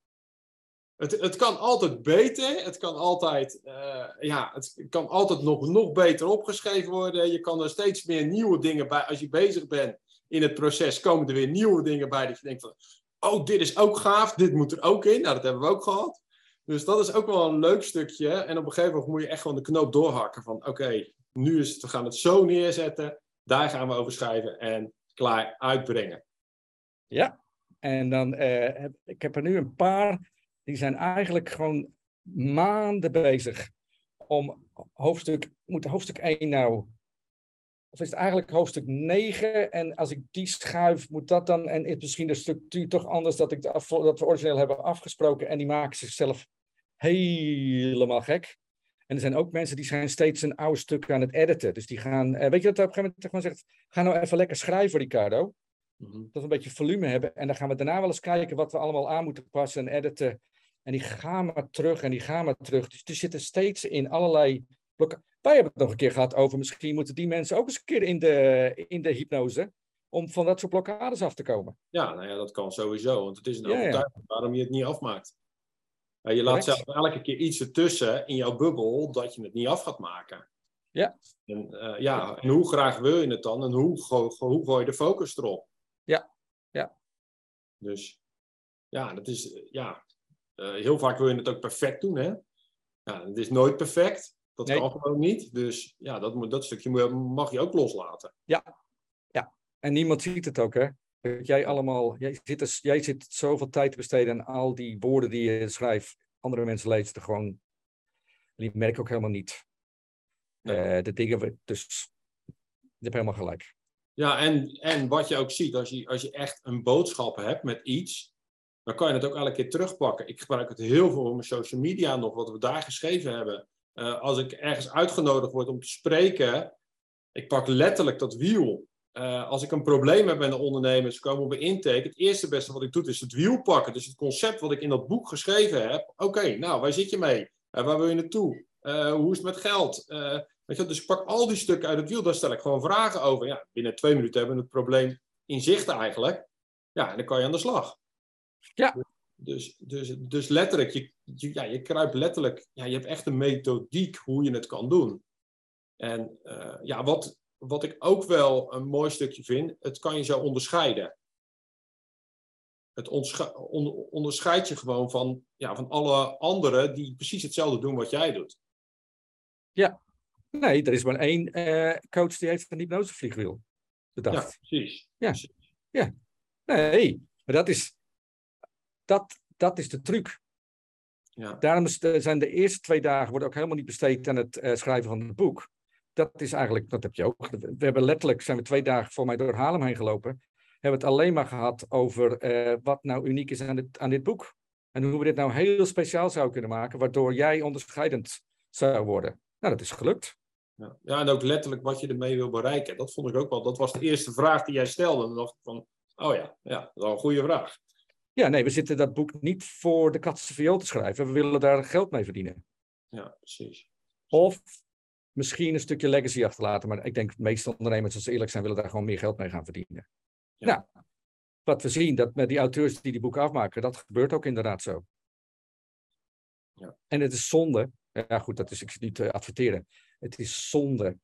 Het, het kan altijd beter, het kan altijd, eh, ja, het kan altijd nog, nog beter opgeschreven worden. Je kan er steeds meer nieuwe dingen bij, als je bezig bent in het proces, komen er weer nieuwe dingen bij dat je denkt van, oh, dit is ook gaaf, dit moet er ook in. Nou, dat hebben we ook gehad. Dus dat is ook wel een leuk stukje. En op een gegeven moment moet je echt gewoon de knoop doorhakken van, oké, nu is het, we gaan het zo neerzetten, daar gaan we over schrijven en klaar uitbrengen.
Ja. En dan, eh, ik heb er nu een paar, die zijn eigenlijk gewoon maanden bezig om hoofdstuk, moet hoofdstuk 1 nou, of is het eigenlijk hoofdstuk 9? En als ik die schuif, moet dat dan, en is misschien de structuur toch anders dat, ik dat we origineel hebben afgesproken en die maken zichzelf helemaal gek. En er zijn ook mensen die zijn steeds een oude stuk aan het editen. Dus die gaan, eh, weet je dat op een gegeven moment gewoon zegt, ga nou even lekker schrijven Ricardo dat we een beetje volume hebben. En dan gaan we daarna wel eens kijken wat we allemaal aan moeten passen en editen. En die gaan maar terug en die gaan maar terug. Dus er zitten steeds in allerlei blokken. Wij hebben het nog een keer gehad over misschien moeten die mensen ook eens een keer in de, in de hypnose. Om van dat soort blokkades af te komen.
Ja, nou ja, dat kan sowieso, want het is een
Ja, ja.
overtuiging waarom je het niet afmaakt. Je laat zelf elke keer iets ertussen in jouw bubbel dat je het niet af gaat maken.
Ja.
En, eh, ja, en hoe graag wil je het dan en hoe, go- hoe gooi je de focus erop?
Ja, ja.
Dus ja, dat is, ja, eh, heel vaak wil je het ook perfect doen, hè? Ja, het is nooit perfect. Dat
Nee.
kan gewoon niet. Dus ja, dat, moet, dat stukje mag je ook loslaten.
En niemand ziet het ook, hè? Dat jij allemaal, jij zit, er, jij zit zoveel tijd te besteden aan al die woorden die je schrijft. Andere mensen lezen er gewoon. Die merken ook helemaal niet. Uh, de dingen, dus je hebt helemaal gelijk.
Ja, en, en wat je ook ziet, als je, als je echt een boodschap hebt met iets, dan kan je het ook elke keer terugpakken. Ik gebruik het heel veel op mijn social media nog, wat we daar geschreven hebben. Uh, als ik ergens uitgenodigd word om te spreken, ik pak letterlijk dat wiel. Uh, als ik een probleem heb met een ondernemer, ze komen op een intake. Het eerste beste wat ik doe is het wiel pakken. Dus het concept wat ik in dat boek geschreven heb. Oké, nou, waar zit je mee? Uh, waar wil je naartoe? hoe is het met geld? weet je, dus ik pak al die stukken uit het wiel, daar stel ik gewoon vragen over. Ja, binnen twee minuten hebben we het probleem in zicht eigenlijk. Ja, en dan kan je aan de slag.
Ja.
Dus, dus, dus letterlijk, je, je, ja, je kruipt letterlijk, ja, je hebt echt een methodiek hoe je het kan doen. En uh, ja, wat, wat ik ook wel een mooi stukje vind, het kan je zo onderscheiden. Het on onderscheidt je gewoon van, ja, van alle anderen die precies hetzelfde doen wat jij doet.
Ja, nee, er is maar één uh, coach die heeft een hypnosevliegwiel bedacht.
Ja, precies.
Ja,
precies.
ja. nee, maar dat is, dat, dat is de truc.
Ja.
Daarom zijn de eerste twee dagen worden ook helemaal niet besteed aan het uh, schrijven van het boek. Dat is eigenlijk, dat heb je ook. We hebben letterlijk, zijn we twee dagen voor mij door Haarlem heen gelopen. Hebben het alleen maar gehad over uh, wat nou uniek is aan dit, aan dit boek. En hoe we dit nou heel speciaal zouden kunnen maken, waardoor jij onderscheidend zou worden. Nou, dat is gelukt.
Ja. ja, en ook letterlijk wat je ermee wil bereiken. Dat vond ik ook wel. Dat was de eerste vraag die jij stelde. En dan dacht ik van, oh ja, ja dat is wel een goede vraag.
Ja, nee, we zitten dat boek niet voor de katse viool te schrijven. We willen daar geld mee verdienen.
Ja, precies.
Of misschien een stukje legacy achterlaten. Maar ik denk de meeste ondernemers, als ze eerlijk zijn, willen daar gewoon meer geld mee gaan verdienen. Ja. Nou, wat we zien, dat met die auteurs die die boeken afmaken, dat gebeurt ook inderdaad zo.
Ja.
En het is zonde. Ja, goed, dat is ik niet te adverteren. Het is zonde.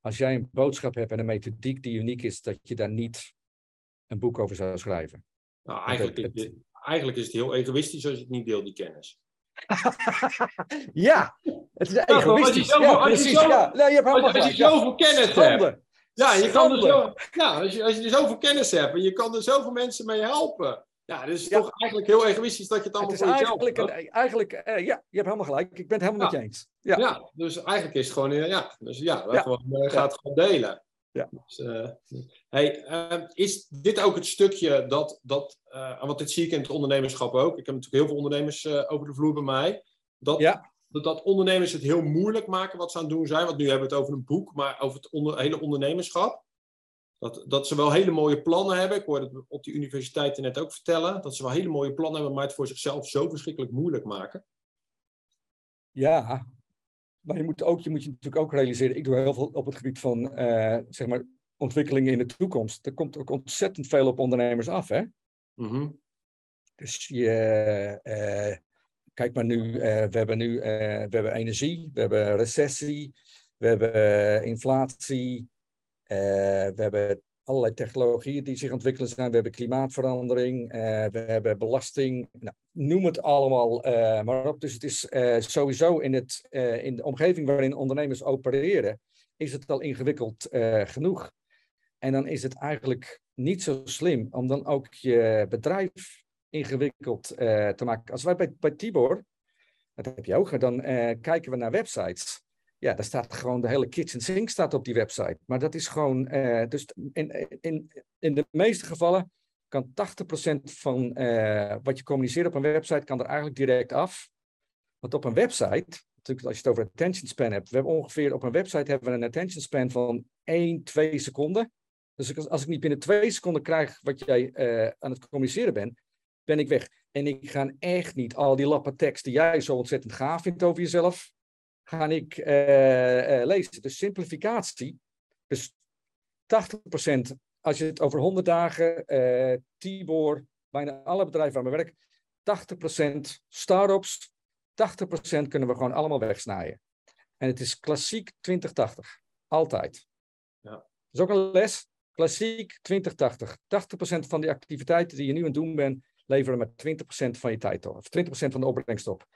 Als jij een boodschap hebt en een methodiek die uniek is, dat je daar niet een boek over zou schrijven.
Nou, eigenlijk, het, het, eigenlijk is het heel egoïstisch als je het niet deelt, die kennis.
ja, het is egoïstisch. Ja, ja, precies. Zo, ja. Nee, je hebt
als, als je zoveel kennis Schande. hebt. Ja, je kan er zo, ja als, je, als je zoveel kennis hebt en je kan er zoveel mensen mee helpen. Ja, dus is toch eigenlijk heel egoïstisch dat je het allemaal
het is
voor
eigenlijk,
jezelf
een, eigenlijk uh, ja, je hebt helemaal gelijk. Ik ben het helemaal met je eens. Ja.
ja, dus eigenlijk is het gewoon, uh, ja, dus ja, ja. Gewoon, uh, gaat het gewoon delen.
Ja.
Dus, hey, ehm, is dit ook het stukje dat, dat want dit zie ik in het ondernemerschap ook. Ik heb natuurlijk heel veel ondernemers over de vloer bij mij. Dat,
ja.
dat, dat ondernemers het heel moeilijk maken wat ze aan het doen zijn. Want nu hebben we het over een boek, maar over het onder, hele ondernemerschap. Dat, dat ze wel hele mooie plannen hebben. Ik hoorde het op die universiteiten net ook vertellen. Dat ze wel hele mooie plannen hebben, maar het voor zichzelf zo verschrikkelijk moeilijk maken.
Ja, maar je moet, ook, je moet je natuurlijk ook realiseren. Ik doe heel veel op het gebied van uh, zeg maar ontwikkelingen in de toekomst. Er komt ook ontzettend veel op ondernemers af. Hè?
Mm -hmm.
Dus je, uh, kijk maar nu, uh, we hebben nu we hebben energie, we hebben recessie, we hebben inflatie. We hebben allerlei technologieën die zich ontwikkelen zijn. We hebben klimaatverandering, uh, we hebben belasting. Nou, noem het allemaal uh, maar op. Dus het is sowieso in, het, in de omgeving waarin ondernemers opereren, is het al ingewikkeld genoeg. En dan is het eigenlijk niet zo slim om dan ook je bedrijf ingewikkeld te maken. Als wij bij, bij Tibor, dat heb je ook, dan kijken we naar websites ja, daar staat gewoon de hele kitchen sink staat op die website. Maar dat is gewoon, uh, dus in, in, in de meeste gevallen kan 80% van uh, wat je communiceert op een website kan er eigenlijk direct af. Want op een website, natuurlijk als je het over attention span hebt, we hebben ongeveer op een website hebben we een attention span van 1, 2 seconden. Dus als ik niet binnen 2 seconden krijg wat jij uh, aan het communiceren bent, ben ik weg. En ik ga echt niet al die lappen tekst die jij zo ontzettend gaaf vindt over jezelf, ga ik uh, uh, lezen. Dus simplificatie. Dus 80%, als je het over 100 dagen, uh, Tibor, bijna alle bedrijven waar we werken, 80% start-ups, 80% kunnen we gewoon allemaal wegsnijden. En het is klassiek 2080. Altijd.
Ja.
Dat is ook een les. Klassiek 2080. 80% van die activiteiten die je nu aan het doen bent, leveren met 20% van je tijd op. Of 20% van de opbrengst op.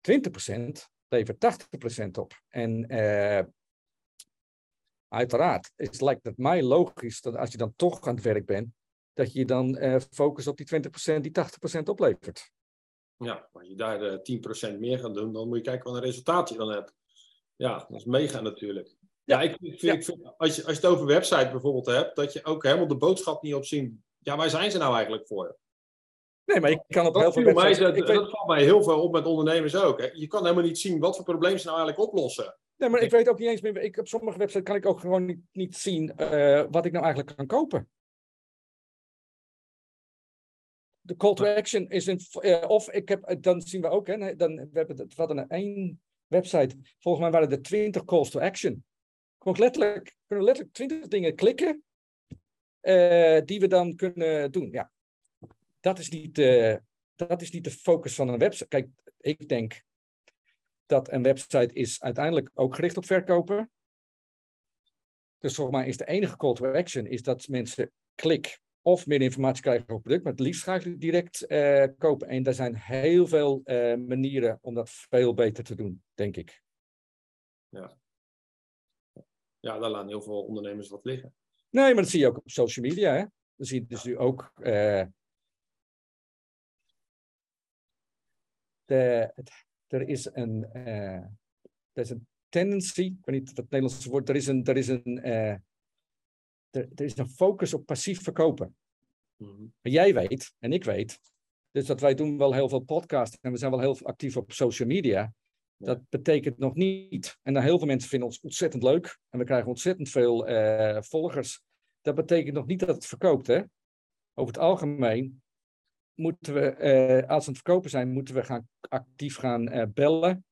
20% levert 80% op. En uh, uiteraard is, lijkt het mij logisch dat als je dan toch aan het werk bent, dat je dan uh, focust op die 20% die 80% oplevert.
Ja, als je daar uh, 10% meer gaat doen, dan moet je kijken wat een resultaat je dan hebt. Ja, dat is mega natuurlijk. Ja, ik, vind, ja. ik vind, als, je, als je het over website bijvoorbeeld hebt, dat je ook helemaal de boodschap niet op zien. Ja, waar zijn ze nou eigenlijk voor?
Nee, maar ik kan op
dat
heel veel websites...
Mij, dat, dat valt mij heel veel op met ondernemers ook. Hè. Je kan helemaal niet zien wat voor probleem ze nou eigenlijk oplossen.
Nee, maar ik weet ook niet eens meer. Ik, op sommige websites kan ik ook gewoon niet, niet zien uh, wat ik nou eigenlijk kan kopen. De call to action is een. Uh, of ik heb, dan zien we ook, hè, dan, we hebben het, we hadden één website. Volgens mij waren er 20 calls to action. Gewoon letterlijk, kunnen letterlijk 20 dingen klikken. Uh, die we dan kunnen doen. Ja, dat is niet, uh, dat is niet de focus van een website. Kijk, ik denk dat een website is uiteindelijk ook gericht op verkopen. Dus volgens mij is de enige call to action is dat mensen klik of meer informatie krijgen over het product, maar het liefst ga ik direct uh, kopen. En er zijn heel veel uh, manieren om dat veel beter te doen, denk ik.
Ja. ja, daar laten heel veel ondernemers wat liggen.
Nee, maar dat zie je ook op social media. Hè? Dan zie je dus nu ook. Uh, de, het, er is een, uh, er is een tendency, ik weet niet wat het Nederlandse woord, er is een, er is een, uh, er, er, is een focus op passief verkopen. Mm -hmm. Jij weet, en ik weet, dus dat wij doen wel heel veel podcasts en we zijn wel heel actief op social media. Dat betekent nog niet, en dan heel veel mensen vinden ons ontzettend leuk en we krijgen ontzettend veel volgers. Dat betekent nog niet dat het verkoopt. Hè? Over het algemeen moeten we, uh, als we het verkopen zijn, moeten we gaan actief gaan uh, bellen.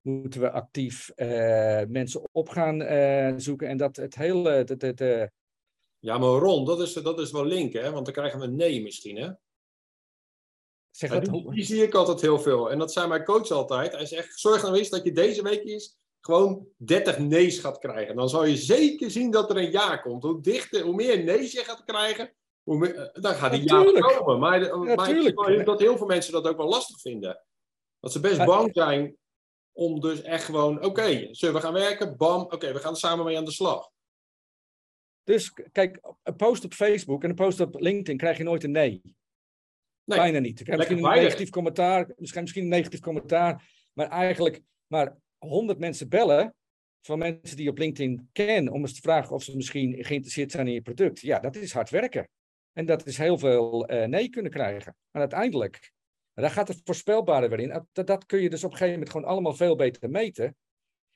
Moeten we actief uh, mensen op gaan zoeken. En dat het hele. Dat, dat,
ja, maar Ron, dat is, dat is wel link, hè? Want dan krijgen we een nee misschien, hè?
Zeg dat,
die, die, zie ik altijd heel veel. En dat zei mijn coach altijd. Hij zegt: zorg nou eens dat je deze week is gewoon 30 nee's gaat krijgen. Dan zal je zeker zien dat er een ja komt. Hoe dichter, hoe meer nee's je gaat krijgen, dan gaat die ja komen. Maar, ja, maar ik zie dat heel veel mensen dat ook wel lastig vinden. Dat ze best bang zijn om dus echt gewoon, oké, okay, zullen we gaan werken? Bam, oké, okay, we gaan er samen mee aan de slag.
Dus kijk, een post op Facebook en een post op LinkedIn krijg je nooit een nee. nee Bijna niet. Ik krijg misschien een negatief commentaar, misschien, misschien een negatief commentaar, maar eigenlijk maar 100 mensen bellen van mensen die je op LinkedIn ken om eens te vragen of ze misschien geïnteresseerd zijn in je product. Ja, dat is hard werken. En dat is heel veel uh, nee kunnen krijgen. Maar uiteindelijk, daar gaat het voorspelbare weer in. Dat, dat kun je dus op een gegeven moment gewoon allemaal veel beter meten.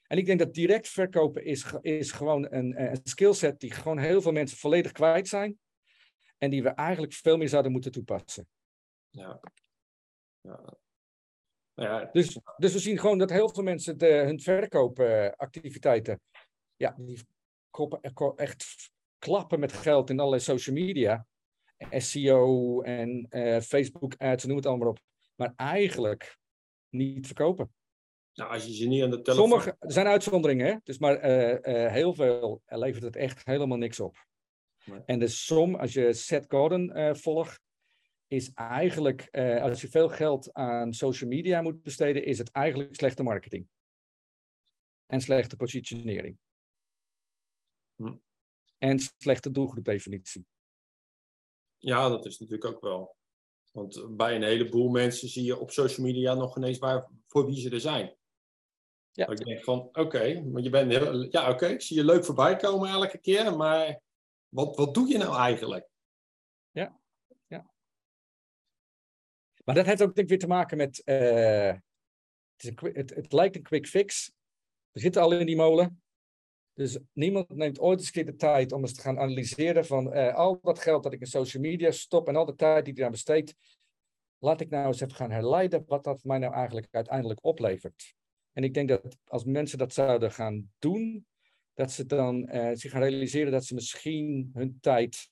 En ik denk dat direct verkopen is, is gewoon een, een skillset die gewoon heel veel mensen volledig kwijt zijn. En die we eigenlijk veel meer zouden moeten toepassen.
Ja. ja.
ja. Dus, dus we zien gewoon dat heel veel mensen de, hun verkoopactiviteiten, ja, die koppen echt klappen met geld in allerlei social media. SEO en uh, Facebook ads, noem het allemaal op. Maar eigenlijk niet verkopen.
Nou, als je ze niet aan de telefoon...
Sommige, er zijn uitzonderingen, hè? Dus maar uh, uh, heel veel levert het echt helemaal niks op. Nee. En de som, als je Seth Godin volgt, is eigenlijk, als je veel geld aan social media moet besteden, is het eigenlijk slechte marketing. En slechte positionering. Hm. En slechte doelgroepdefinitie.
Ja, dat is natuurlijk ook wel. Want bij een heleboel mensen zie je op social media nog ineens waar, voor wie ze er zijn. Ja. Ik denk van, oké, okay, maar je bent heel, ja, oké, okay, ik zie je leuk voorbij komen elke keer, maar wat, wat doe je nou eigenlijk?
Ja, ja. Maar dat heeft ook denk ik weer te maken met, uh, het, is een, het, het lijkt een quick fix. We zitten al in die molen. Dus niemand neemt ooit eens keer de tijd om eens te gaan analyseren van uh, al dat geld dat ik in social media stop en al de tijd die ik eraan besteed, laat ik nou eens even gaan herleiden wat dat mij nou eigenlijk uiteindelijk oplevert. En ik denk dat als mensen dat zouden gaan doen, dat ze dan uh, zich gaan realiseren dat ze misschien hun tijd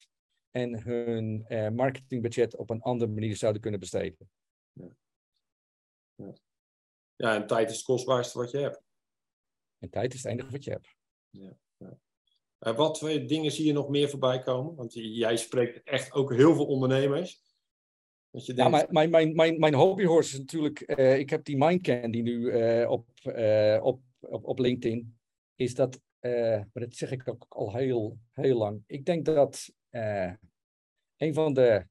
en hun uh, marketingbudget op een andere manier zouden kunnen besteden.
Ja. Ja. ja, en tijd is het kostbaarste wat je hebt.
En tijd is het enige wat je hebt.
Ja. Uh, wat voor dingen zie je nog meer voorbij komen? Want jij spreekt echt ook heel veel ondernemers.
Dat je denkt... Ja, mijn, mijn, mijn, mijn hobbyhorse is natuurlijk... Uh, ik heb die Mindcan die nu uh, op, op, op, op LinkedIn... is dat... maar dat zeg ik ook al heel, heel lang. Ik denk dat een van de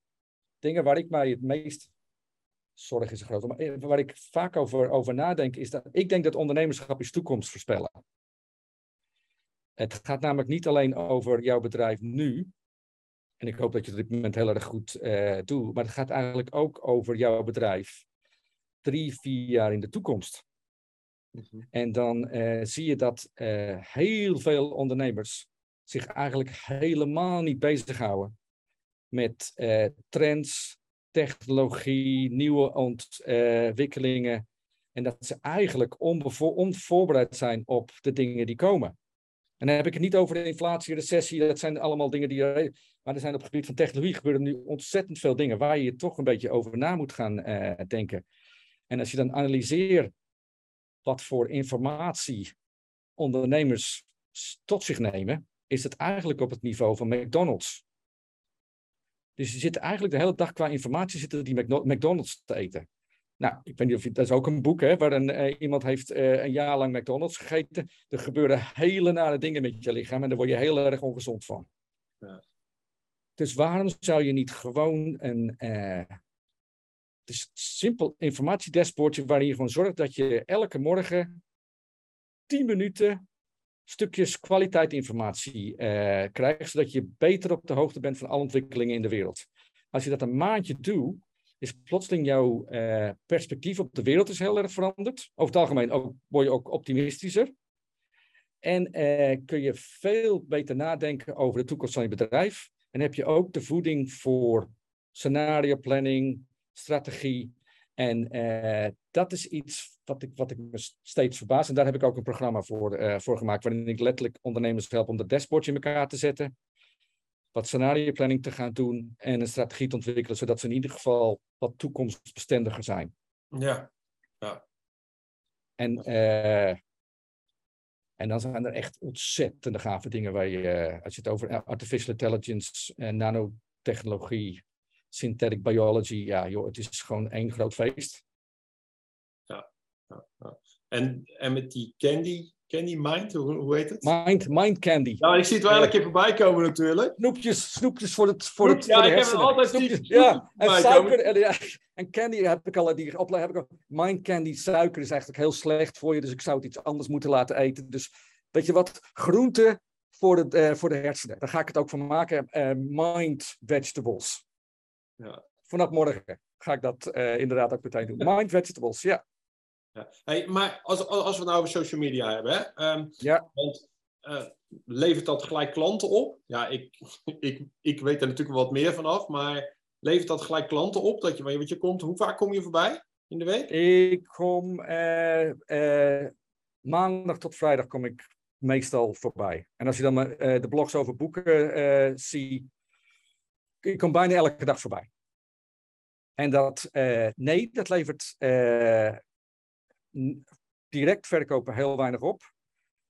dingen waar ik mij het meest zorg is een groot, maar eh, waar ik vaak over, over nadenk, is dat ik denk dat ondernemerschap is toekomst voorspellen. Het gaat namelijk niet alleen over jouw bedrijf nu. En ik hoop dat je het op dit moment heel erg goed uh, doet. Maar het gaat eigenlijk ook over jouw bedrijf drie, vier jaar in de toekomst. Mhm. En dan uh, zie je dat uh, heel veel ondernemers zich eigenlijk helemaal niet bezighouden met trends, technologie, nieuwe ontwikkelingen. En dat ze eigenlijk onvoorbereid zijn op de dingen die komen. En dan heb ik het niet over de inflatie, recessie, dat zijn allemaal dingen die. Maar er zijn op het gebied van technologie gebeuren nu ontzettend veel dingen waar je toch een beetje over na moet gaan uh, denken. En als je dan analyseert wat voor informatie ondernemers tot zich nemen, is het eigenlijk op het niveau van McDonald's. Dus je zit eigenlijk de hele dag qua informatie zitten die McDonald's te eten. Nou, ik weet niet of je, dat is ook een boek hè, waar een, uh, iemand heeft uh, een jaar lang McDonald's gegeten. Er gebeuren hele nare dingen met je lichaam en daar word je heel erg ongezond van. Ja. Dus waarom zou je niet gewoon een uh, dus simpel informatiedashboardje waarin je gewoon zorgt dat je elke morgen 10 minuten stukjes kwaliteitinformatie uh, krijgt, zodat je beter op de hoogte bent van alle ontwikkelingen in de wereld. Als je dat een maandje doet, is plotseling jouw uh, perspectief op de wereld is heel erg veranderd. Over het algemeen ook, word je ook optimistischer. En uh, kun je veel beter nadenken over de toekomst van je bedrijf. En heb je ook de voeding voor scenario planning, strategie. En uh, dat is iets wat ik, wat ik me steeds verbaas. En daar heb ik ook een programma voor, voor gemaakt, waarin ik letterlijk ondernemers help om de dashboardje in elkaar te zetten wat scenario planning te gaan doen en een strategie te ontwikkelen, zodat ze in ieder geval wat toekomstbestendiger zijn.
Ja, ja.
En, uh, en dan zijn er echt ontzettende gave dingen waar je, uh, als je het over artificial intelligence, en nanotechnologie, synthetic biology, ja joh, het is gewoon één groot feest.
Ja, ja, ja. En, en met die candy Candy Mind, hoe, hoe heet het?
Mind, mind Candy.
Nou, ik zie het wel elke keer voorbij komen natuurlijk.
Snoepjes, snoepjes voor het voor het
Ja,
voor de
heb
hersenen.
altijd
Snoepjes, Ja, en suiker en, ja, en candy heb ik al, die opleiding heb ik al. Mind Candy, suiker is eigenlijk heel slecht voor je, dus ik zou het iets anders moeten laten eten. Dus weet je wat, groente voor de, uh, voor de hersenen. Daar ga ik het ook van maken. Uh, mind Vegetables.
Ja.
Vanaf morgen ga ik dat uh, inderdaad ook meteen doen. Mind Vegetables, ja.
Ja. Hey, maar als, als we nou over social media hebben, hè? Um,
ja.
want uh, levert dat gelijk klanten op? Ja, ik, ik, ik weet er natuurlijk wat meer vanaf, maar levert dat gelijk klanten op? Dat je, want je komt, hoe vaak kom je voorbij in de week?
Ik kom uh, uh, maandag tot vrijdag kom ik meestal voorbij. En als je dan de blogs over boeken ziet, ik kom bijna elke dag voorbij. En dat, nee, dat levert direct verkopen heel weinig op.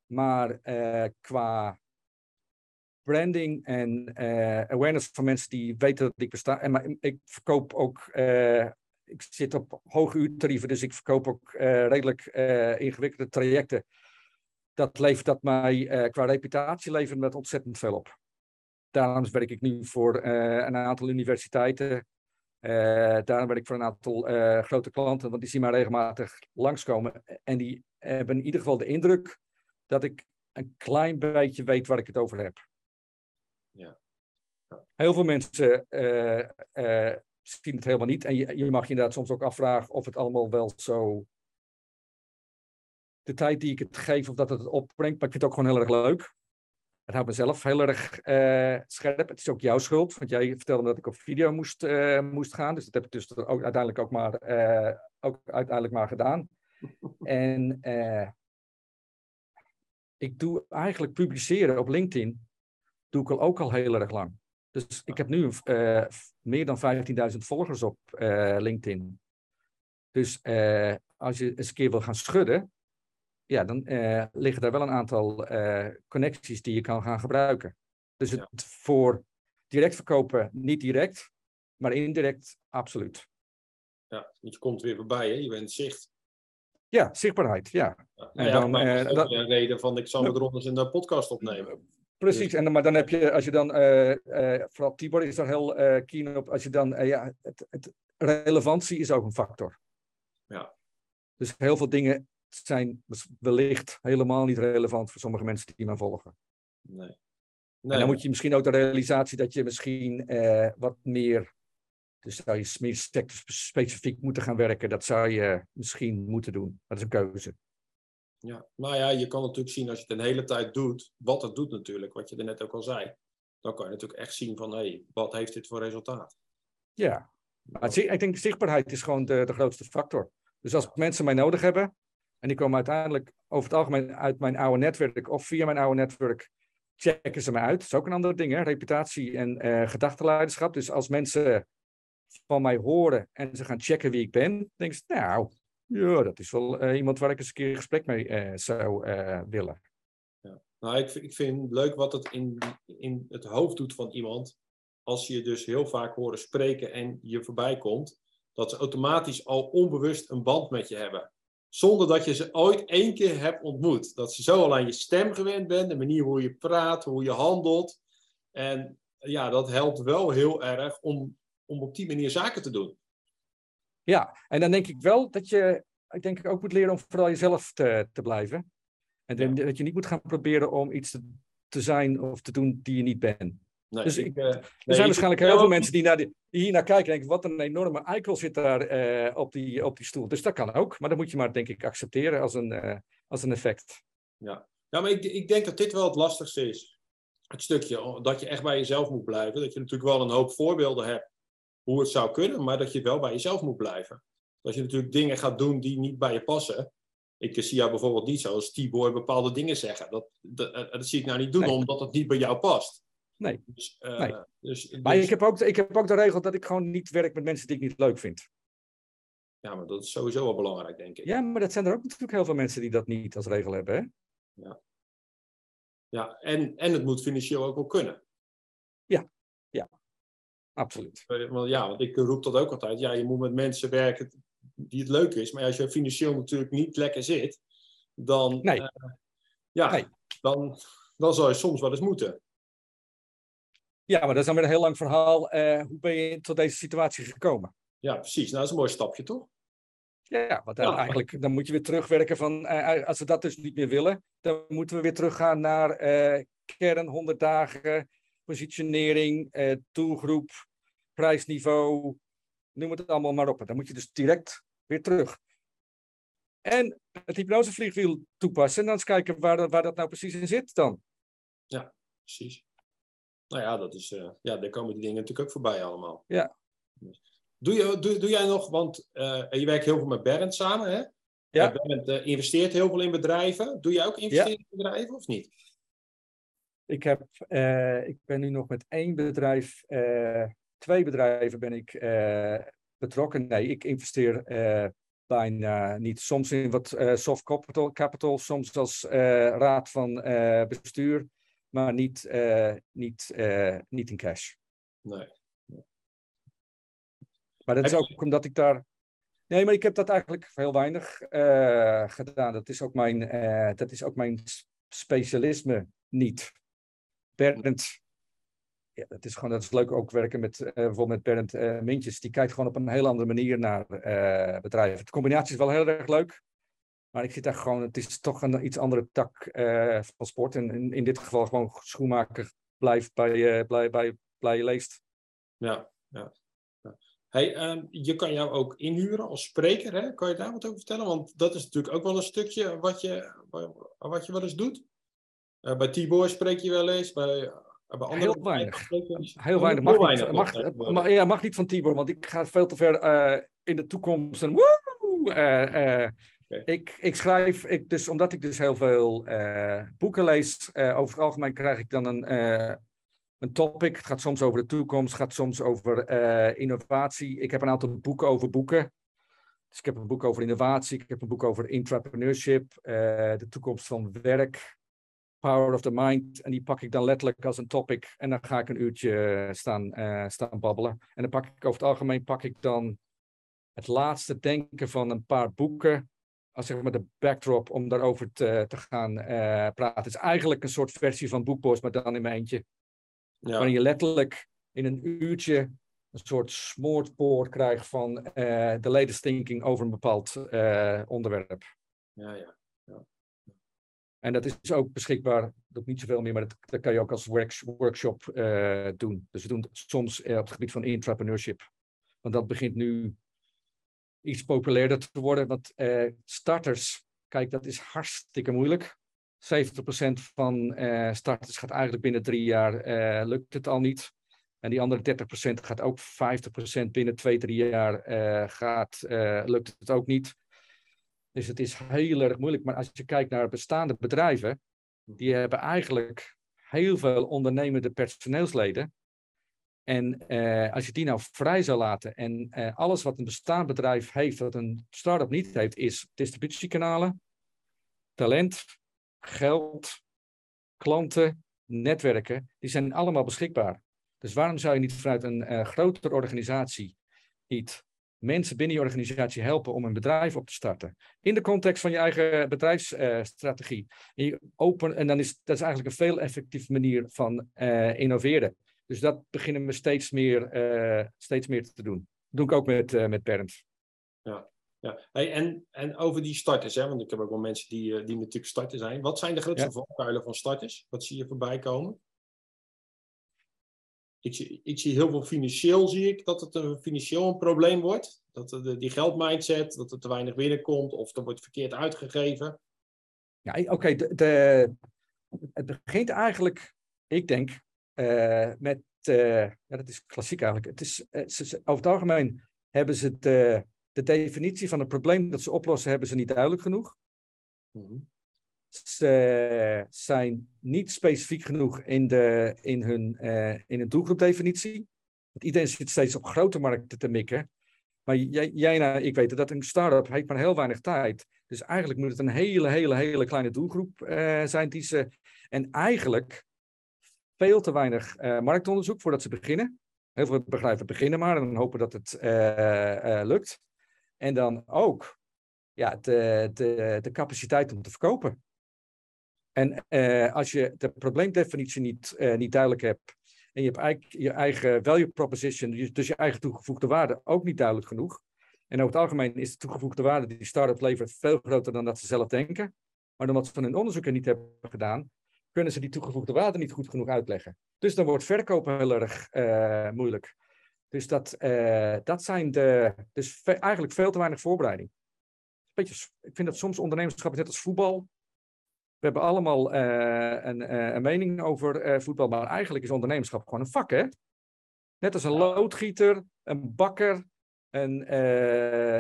Maar uh, qua branding en uh, awareness van mensen die weten dat ik besta. En maar ik verkoop ook. Uh, ik zit op hoge uurtarieven, dus ik verkoop ook redelijk ingewikkelde trajecten. Dat levert dat mij qua reputatie levert met ontzettend veel op. Daarom werk ik nu voor een aantal universiteiten uh, daarom ben ik voor een aantal uh, grote klanten, want die zien mij regelmatig langskomen. En die hebben in ieder geval de indruk dat ik een klein beetje weet waar ik het over heb.
Ja.
Heel veel mensen uh, zien het helemaal niet. En je, je, mag je inderdaad soms ook afvragen of het allemaal wel zo. De tijd die ik het geef, of dat het het opbrengt. Maar ik vind het ook gewoon heel erg leuk. Het houdt mezelf heel erg uh, scherp. Het is ook jouw schuld, want jij vertelde me dat ik op video moest, uh, moest gaan. Dus dat heb ik dus ook uiteindelijk ook maar, uh, ook uiteindelijk maar gedaan. en ik doe eigenlijk publiceren op LinkedIn, doe ik al ook al heel erg lang. Dus ik heb nu meer dan 15.000 volgers op LinkedIn. Dus als je eens een keer wil gaan schudden, ja, dan uh, liggen daar wel een aantal uh, connecties die je kan gaan gebruiken. Dus het ja. voor direct verkopen niet direct, maar indirect absoluut.
Ja, je komt weer voorbij, hè? je bent zicht.
Ja, zichtbaarheid, ja.
ja en dan, ja, dan, uh, dat is een reden van ik zal met Rondes in de podcast opnemen.
Precies, en, maar dan heb je, als je dan, vooral Tibor is daar heel keen op, als je dan, ja, het, het, relevantie is ook een factor.
Ja.
Dus heel veel dingen zijn wellicht helemaal niet relevant voor sommige mensen die me volgen.
Nee. nee.
En dan moet je misschien ook de realisatie dat je misschien wat meer, dus zou je meer specifiek moeten gaan werken, dat zou je misschien moeten doen. Dat is een keuze.
Ja, nou ja, je kan natuurlijk zien als je het een hele tijd doet, wat het doet natuurlijk, wat je er net ook al zei. Dan kan je natuurlijk echt zien van, hé, hey, wat heeft dit voor resultaat?
Ja, maar ik denk zichtbaarheid is gewoon de, de grootste factor. Dus als mensen mij nodig hebben, en die komen uiteindelijk over het algemeen uit mijn oude netwerk of via mijn oude netwerk, checken ze me uit. Dat is ook een ander ding, hè? reputatie en uh, gedachtenleiderschap. Dus als mensen van mij horen en ze gaan checken wie ik ben, denken ze, nou, ja, dat is wel uh, iemand waar ik eens een keer een gesprek mee uh, zou willen.
Ja. Nou, ik, ik vind leuk wat het in, in het hoofd doet van iemand. Als je dus heel vaak horen spreken en je voorbij komt, dat ze automatisch al onbewust een band met je hebben. Zonder dat je ze ooit één keer hebt ontmoet. Dat ze zo al aan je stem gewend bent, de manier hoe je praat, hoe je handelt. En ja, dat helpt wel heel erg om, om op die manier zaken te doen.
Ja, en dan denk ik wel dat je, ik denk ook moet leren om vooral jezelf te, te blijven. En ja. dat je niet moet gaan proberen om iets te, te, zijn of te doen die je niet bent.
Nee,
dus
ik, uh,
er
nee,
zijn waarschijnlijk heel veel mensen die, naar die, hier naar kijken en denken, wat een enorme eikel zit daar eh, op, die, op die stoel. Dus dat kan ook, maar dat moet je maar denk ik accepteren als een, eh, als een effect.
Ja, maar ik, ik denk dat dit wel het lastigste is. Het stukje oh, dat je echt bij jezelf moet blijven. Dat je natuurlijk wel een hoop voorbeelden hebt hoe het zou kunnen, maar dat je wel bij jezelf moet blijven. Dat je natuurlijk dingen gaat doen die niet bij je passen. Ik zie jou bijvoorbeeld niet zo als Tibor bepaalde dingen zeggen. Dat, dat, dat, dat zie ik nou niet doen
Nee.
omdat het niet bij jou past.
Nee.
Dus, eh,
Nee.
dus,
Maar ik heb, ook, ik heb ook de regel dat ik gewoon niet werk met mensen die ik niet leuk vind.
ja, maar dat is sowieso wel belangrijk, denk ik.
Ja, maar dat zijn er ook natuurlijk heel veel mensen die dat niet als regel hebben. Hè?
Ja, en, en het moet financieel ook wel kunnen.
Absoluut.
Eh, Want ja, want ik roep dat ook altijd. Ja, je moet met mensen werken die het leuk is. Maar als je financieel natuurlijk niet lekker zit, dan,
Nee.
eh, ja,
Nee.
dan, dan zal je soms wel eens moeten.
Ja, maar dat is dan weer een heel lang verhaal. Eh, hoe ben je tot deze situatie gekomen?
Ja, precies. Nou, dat is een mooi stapje, toch?
Ja, want dan
Ja.
eigenlijk dan moet je weer terugwerken van, eh, als we dat dus niet meer willen, dan moeten we weer teruggaan naar eh, kern, 100 dagen, positionering, eh doelgroep, prijsniveau, noem het allemaal maar op. Dan moet je dus direct weer terug. En het hypnosevliegwiel toepassen en dan eens kijken waar, dat- waar dat nou precies in zit dan.
Precies. Nou ja, dat is, eh, ja, daar komen die dingen natuurlijk ook voorbij allemaal.
Ja.
Doe, je, doe, doe jij nog, want eh, je werkt heel veel met Bernd samen, hè?
Ja.
Eh, Bernd eh, investeert heel veel in bedrijven. Doe jij ook investeren in bedrijven of niet?
Ik, heb, ik ben nu nog met één bedrijf, twee bedrijven ben ik betrokken. Nee, ik investeer bijna niet. Soms in wat soft capital, capital soms als raad van bestuur, maar niet, eh, niet, eh, niet in cash.
Nee.
Maar dat is ook omdat ik daar. Nee, maar ik heb dat eigenlijk heel weinig eh, gedaan. Dat is ook mijn, dat is ook mijn specialisme niet. Bernd, ja, dat is gewoon dat is leuk ook werken met bijvoorbeeld met Bernd Mintjes. Die kijkt gewoon op een heel andere manier naar bedrijven. De combinatie is wel heel erg leuk. Maar ik zit daar gewoon, het is toch een iets andere tak eh, van sport. En in, in dit geval gewoon schoenmaker blijft bij, je bij, bij, bij je leest.
Ja, ja. ja. Hey, ehm, je kan jou ook inhuren als spreker, hè? Kan je daar wat over vertellen? Want dat is natuurlijk ook wel een stukje wat je, wat je wel eens doet. Eh, bij Tibor spreek je wel eens, bij, eh, bij andere
Heel weinig. Heel weinig. Mag, niet, mag, mag, ja, mag niet van Tibor, want ik ga veel te ver in de toekomst. En woe, Ik, ik schrijf, ik, dus omdat ik dus heel veel eh, boeken lees, eh, over het algemeen krijg ik dan een, eh, een topic. Het gaat soms over de toekomst, gaat soms over innovatie. Ik heb een aantal boeken over boeken. Dus ik heb een boek over innovatie, ik heb een boek over intrapreneurship, eh, de toekomst van werk. Power of the Mind. En die pak ik dan letterlijk als een topic. En dan ga ik een uurtje staan, staan babbelen. En dan pak ik over het algemeen pak ik dan het laatste denken van een paar boeken. Als zeg maar de backdrop om daarover te, te gaan uh, praten. Het is eigenlijk een soort versie van Boekbos, maar dan in mijn eentje. Ja. Waarin je letterlijk in een uurtje een soort smoortpoort krijgt van uh, de latest thinking over een bepaald uh, onderwerp.
Ja, ja, ja.
En dat is ook beschikbaar, doe niet zoveel meer, maar dat, dat kan je ook als work, workshop doen. Dus we doen het soms op het gebied van intrapreneurship. Want dat begint nu iets populairder te worden. Want uh, starters, kijk, dat is hartstikke moeilijk. 70% van uh, starters gaat eigenlijk binnen drie jaar, uh, lukt het al niet. En die andere 30% gaat ook 50% binnen twee, drie jaar, gaat, lukt het ook niet. Dus het is heel erg moeilijk. Maar als je kijkt naar bestaande bedrijven, die hebben eigenlijk heel veel ondernemende personeelsleden. En uh, als je die nou vrij zou laten en uh, alles wat een bestaand bedrijf heeft, wat een start-up niet heeft, is distributiekanalen, talent, geld, klanten, netwerken, die zijn allemaal beschikbaar. Dus waarom zou je niet vanuit een uh, grotere organisatie niet mensen binnen je organisatie helpen om een bedrijf op te starten? In de context van je eigen bedrijfsstrategie. en, open, en dan is dat is eigenlijk een veel effectieve manier van innoveren. Dus dat beginnen we steeds meer, uh, steeds meer te doen. Dat doe ik ook met, uh, met Bernd.
Ja, ja. Hey, en, en over die starters, hè? want ik heb ook wel mensen die, uh, die natuurlijk starters zijn. Wat zijn de grootste ja. valkuilen van starters? Wat zie je voorbij komen? Ik zie, ik zie heel veel financieel, zie ik, dat het een financieel een probleem wordt. Dat de, die geldmindset, dat er te weinig binnenkomt of er wordt verkeerd uitgegeven.
Ja, oké. Okay, het begint eigenlijk, ik denk, met, uh, ja, dat is klassiek eigenlijk. Het is, is, over het algemeen hebben ze de, de definitie van het probleem dat ze oplossen, hebben ze niet duidelijk genoeg. Mm -hmm. Ze zijn niet specifiek genoeg in, de, in, hun, uh, in hun doelgroepdefinitie. Want iedereen zit steeds op grote markten te mikken. Maar jij, jij nou, ik weet dat een start-up heeft maar heel weinig tijd. Dus eigenlijk moet het een hele, hele, hele kleine doelgroep uh, zijn die ze. En eigenlijk veel te weinig uh, marktonderzoek voordat ze beginnen. Heel veel bedrijven beginnen maar en hopen dat het uh, uh, lukt. En dan ook ja, de, de, de capaciteit om te verkopen. En als je de probleemdefinitie niet, niet duidelijk hebt en je hebt eigenlijk je eigen value proposition, dus, dus je eigen toegevoegde waarde, ook niet duidelijk genoeg. En over het algemeen is de toegevoegde waarde die start-up levert veel groter dan dat ze zelf denken. Maar omdat ze van hun onderzoeken niet hebben gedaan, kunnen ze die toegevoegde waarde niet goed genoeg uitleggen. Dus dan wordt verkopen heel erg uh, moeilijk. Dus dat, uh, dat zijn de. Dus eigenlijk veel te weinig voorbereiding. Beetje, ik vind dat soms ondernemerschap is net als voetbal. We hebben allemaal uh, een, een, mening over voetbal, maar eigenlijk is ondernemerschap gewoon een vak, hè? Net als een loodgieter, een bakker, een,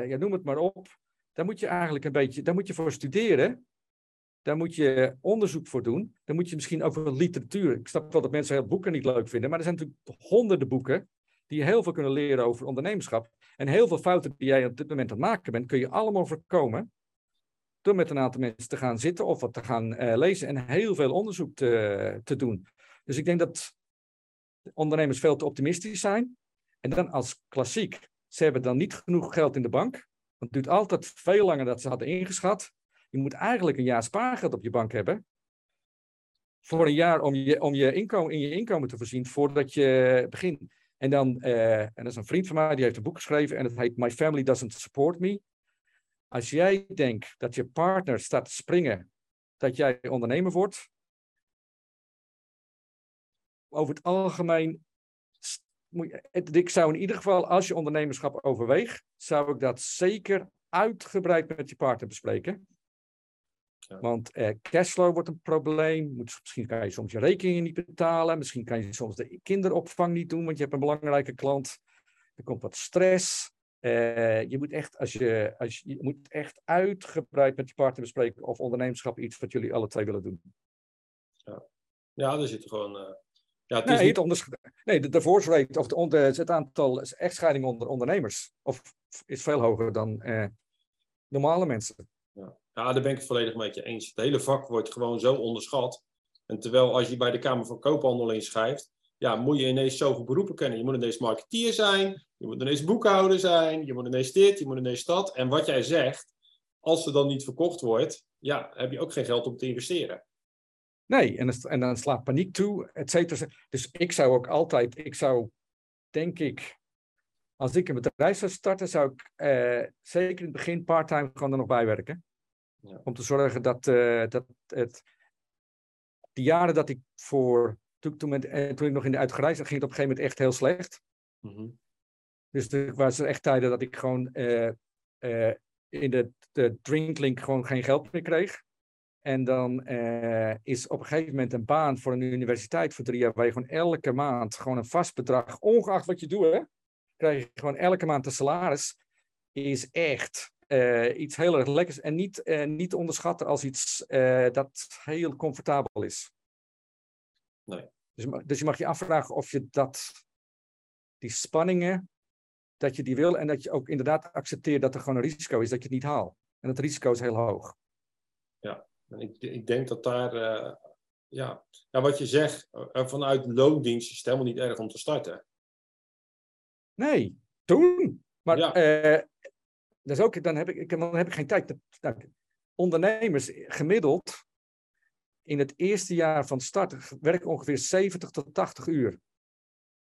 ja, noem het maar op. Daar moet je eigenlijk een beetje, daar moet je voor studeren. Daar moet je onderzoek voor doen. Dan moet je misschien over literatuur. Ik snap wel dat mensen heel boeken niet leuk vinden, maar er zijn natuurlijk honderden boeken die heel veel kunnen leren over ondernemerschap. En heel veel fouten die jij op dit moment aan het maken bent, kun je allemaal voorkomen door met een aantal mensen te gaan zitten of wat te gaan uh, lezen en heel veel onderzoek te, te doen. Dus ik denk dat ondernemers veel te optimistisch zijn. En dan als klassiek, ze hebben dan niet genoeg geld in de bank. Want het duurt altijd veel langer dan ze hadden ingeschat. Je moet eigenlijk een jaar spaargeld op je bank hebben. Voor een jaar om je, om je inkomen, in je inkomen te voorzien voordat je begint. En dan, uh, en dat is een vriend van mij, die heeft een boek geschreven en het heet My Family Doesn't Support Me. Als jij denkt dat je partner staat te springen, dat jij ondernemer wordt, over het algemeen, ik zou in ieder geval, als je ondernemerschap overweegt, zou ik dat zeker uitgebreid met je partner bespreken. Want eh, cashflow wordt een probleem. Moet, misschien kan je soms je rekeningen niet betalen. Misschien kan je soms de kinderopvang niet doen, want je hebt een belangrijke klant. Er komt wat stress. Uh, je moet echt, als je, als je, je, moet echt uitgebreid met je partner bespreken of ondernemerschap iets wat jullie alle twee willen doen.
Ja, ja er zit gewoon. Uh, ja,
het nee, niet... het nee, de divorce rate of de, de, het aantal echtscheidingen onder ondernemers of, is veel hoger dan normale mensen.
Ja. Daar ben ik het volledig met je eens. Het hele vak wordt gewoon zo onderschat. En terwijl als je bij de Kamer van Koophandel inschrijft, ja, moet je ineens zoveel beroepen kennen. Je moet ineens marketeer zijn, je moet ineens boekhouder zijn, je moet ineens dit, je moet ineens dat. En wat jij zegt, als ze dan niet verkocht wordt, ja, heb je ook geen geld om te investeren.
Nee, en, en dan slaat paniek toe, et cetera. Dus ik zou ook altijd, ik zou, denk ik, als ik een bedrijf zou starten, zou ik uh, zeker in het begin parttime gewoon er nog bij werken. Ja. Om te zorgen dat, uh, dat het, de jaren dat ik voor, toen, toen, met, toen ik nog in de uitgereisd ging het op een gegeven moment echt heel slecht. Mm -hmm. Dus er was echt tijden dat ik gewoon in de, de drinklink gewoon geen geld meer kreeg. En dan uh, is op een gegeven moment een baan voor een universiteit voor drie jaar, waar je gewoon elke maand gewoon een vast bedrag, ongeacht wat je doet, hè, krijg je gewoon elke maand een salaris, is echt uh, iets heel erg lekkers en niet, uh, niet onderschatten als iets dat heel comfortabel is.
Nee.
Dus, dus je mag je afvragen of je dat, die spanningen, dat je die wil en dat je ook inderdaad accepteert dat er gewoon een risico is dat je het niet haalt. En het risico is heel hoog.
Ja, en ik, ik denk dat daar, ja, ja, wat je zegt, vanuit loondienst is het helemaal niet erg om te starten.
Nee, toen. Maar ja. Is ook, dan, heb ik, dan heb ik geen tijd. Ondernemers gemiddeld in het eerste jaar van start werken ongeveer 70 tot 80 uur.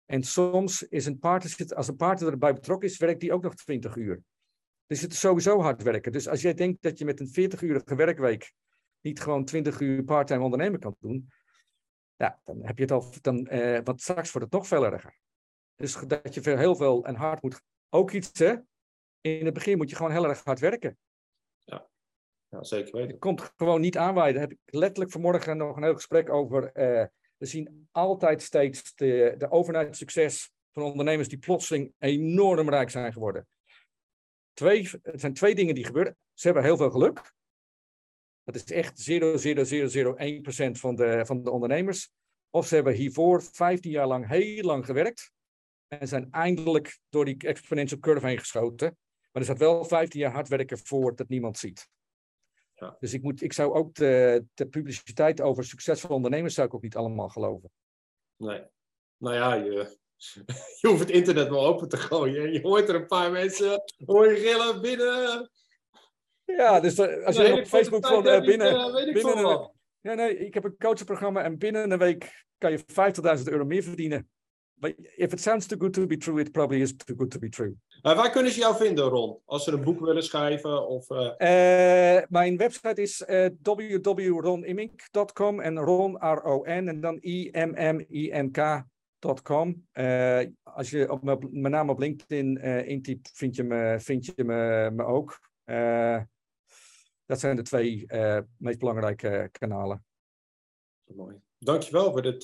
En soms is een partner, als een partner erbij betrokken is, werkt die ook nog 20 uur. Dus het is sowieso hard werken. Dus als jij denkt dat je met een 40-urige werkweek niet gewoon 20 uur parttime ondernemen kan doen, ja, dan heb je het al, dan, eh, want straks wordt het nog veel erger. Dus dat je heel veel en hard moet. Ook iets, hè? In het begin moet je gewoon heel erg hard werken.
Ja, ja zeker weten.
Het komt gewoon niet aanwaaien. Daar heb ik letterlijk vanmorgen nog een heel gesprek over. Uh, we zien altijd steeds de, de overnight succes van ondernemers die plotseling enorm rijk zijn geworden. Twee, er zijn twee dingen die gebeuren. Ze hebben heel veel geluk. Dat is echt 0,0001% van de, van de ondernemers. Of ze hebben hiervoor 15 jaar lang heel lang gewerkt. En zijn eindelijk door die exponential curve heen geschoten. Maar er staat wel 15 jaar hard werken voor dat niemand ziet. Ja. Dus ik, moet, ik zou ook de, de publiciteit over succesvolle ondernemers zou ik ook niet allemaal geloven.
Nee. Nou ja, je, je hoeft het internet wel open te gooien. Je hoort er een paar mensen hoor je gillen binnen.
Ja, dus als je nee, op Facebook van uh, binnen. Uh, binnen een, ja, nee, ik heb een coachingprogramma en binnen een week kan je 50.000 euro meer verdienen. But if it sounds too good to be true, it probably is too good to be true.
Uh, waar kunnen ze jou vinden, Ron? Als ze een boek willen schrijven? Of,
mijn website is www.ronimink.com en Ron, R-O-N, en dan I-M-M-I-N-K Com. Uh, als je op mijn naam op LinkedIn uh, intypt, vind je me, vind je me, me ook. Uh, dat zijn de twee meest belangrijke kanalen.
Mooi. Dankjewel voor dit.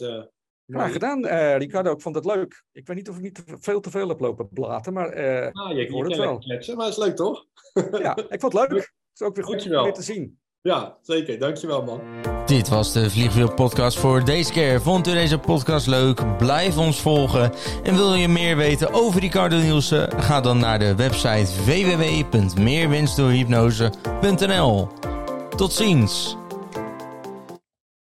Graag gedaan, Ricardo. Ik vond het leuk. Ik weet niet of ik niet veel te veel heb lopen blaten, maar
ah, je, ik hoor het wel. Kletsen, maar het is leuk, toch?
ja, ik vond het leuk. Het is ook weer goed om weer te zien.
Ja, zeker. Dankjewel, man.
Dit was de Vliegwiel podcast voor deze keer. Vond u deze podcast leuk? Blijf ons volgen. En wil je meer weten over Ricardo Nielsen? Ga dan naar de website www.meerwinstdoorhypnose.nl Tot ziens!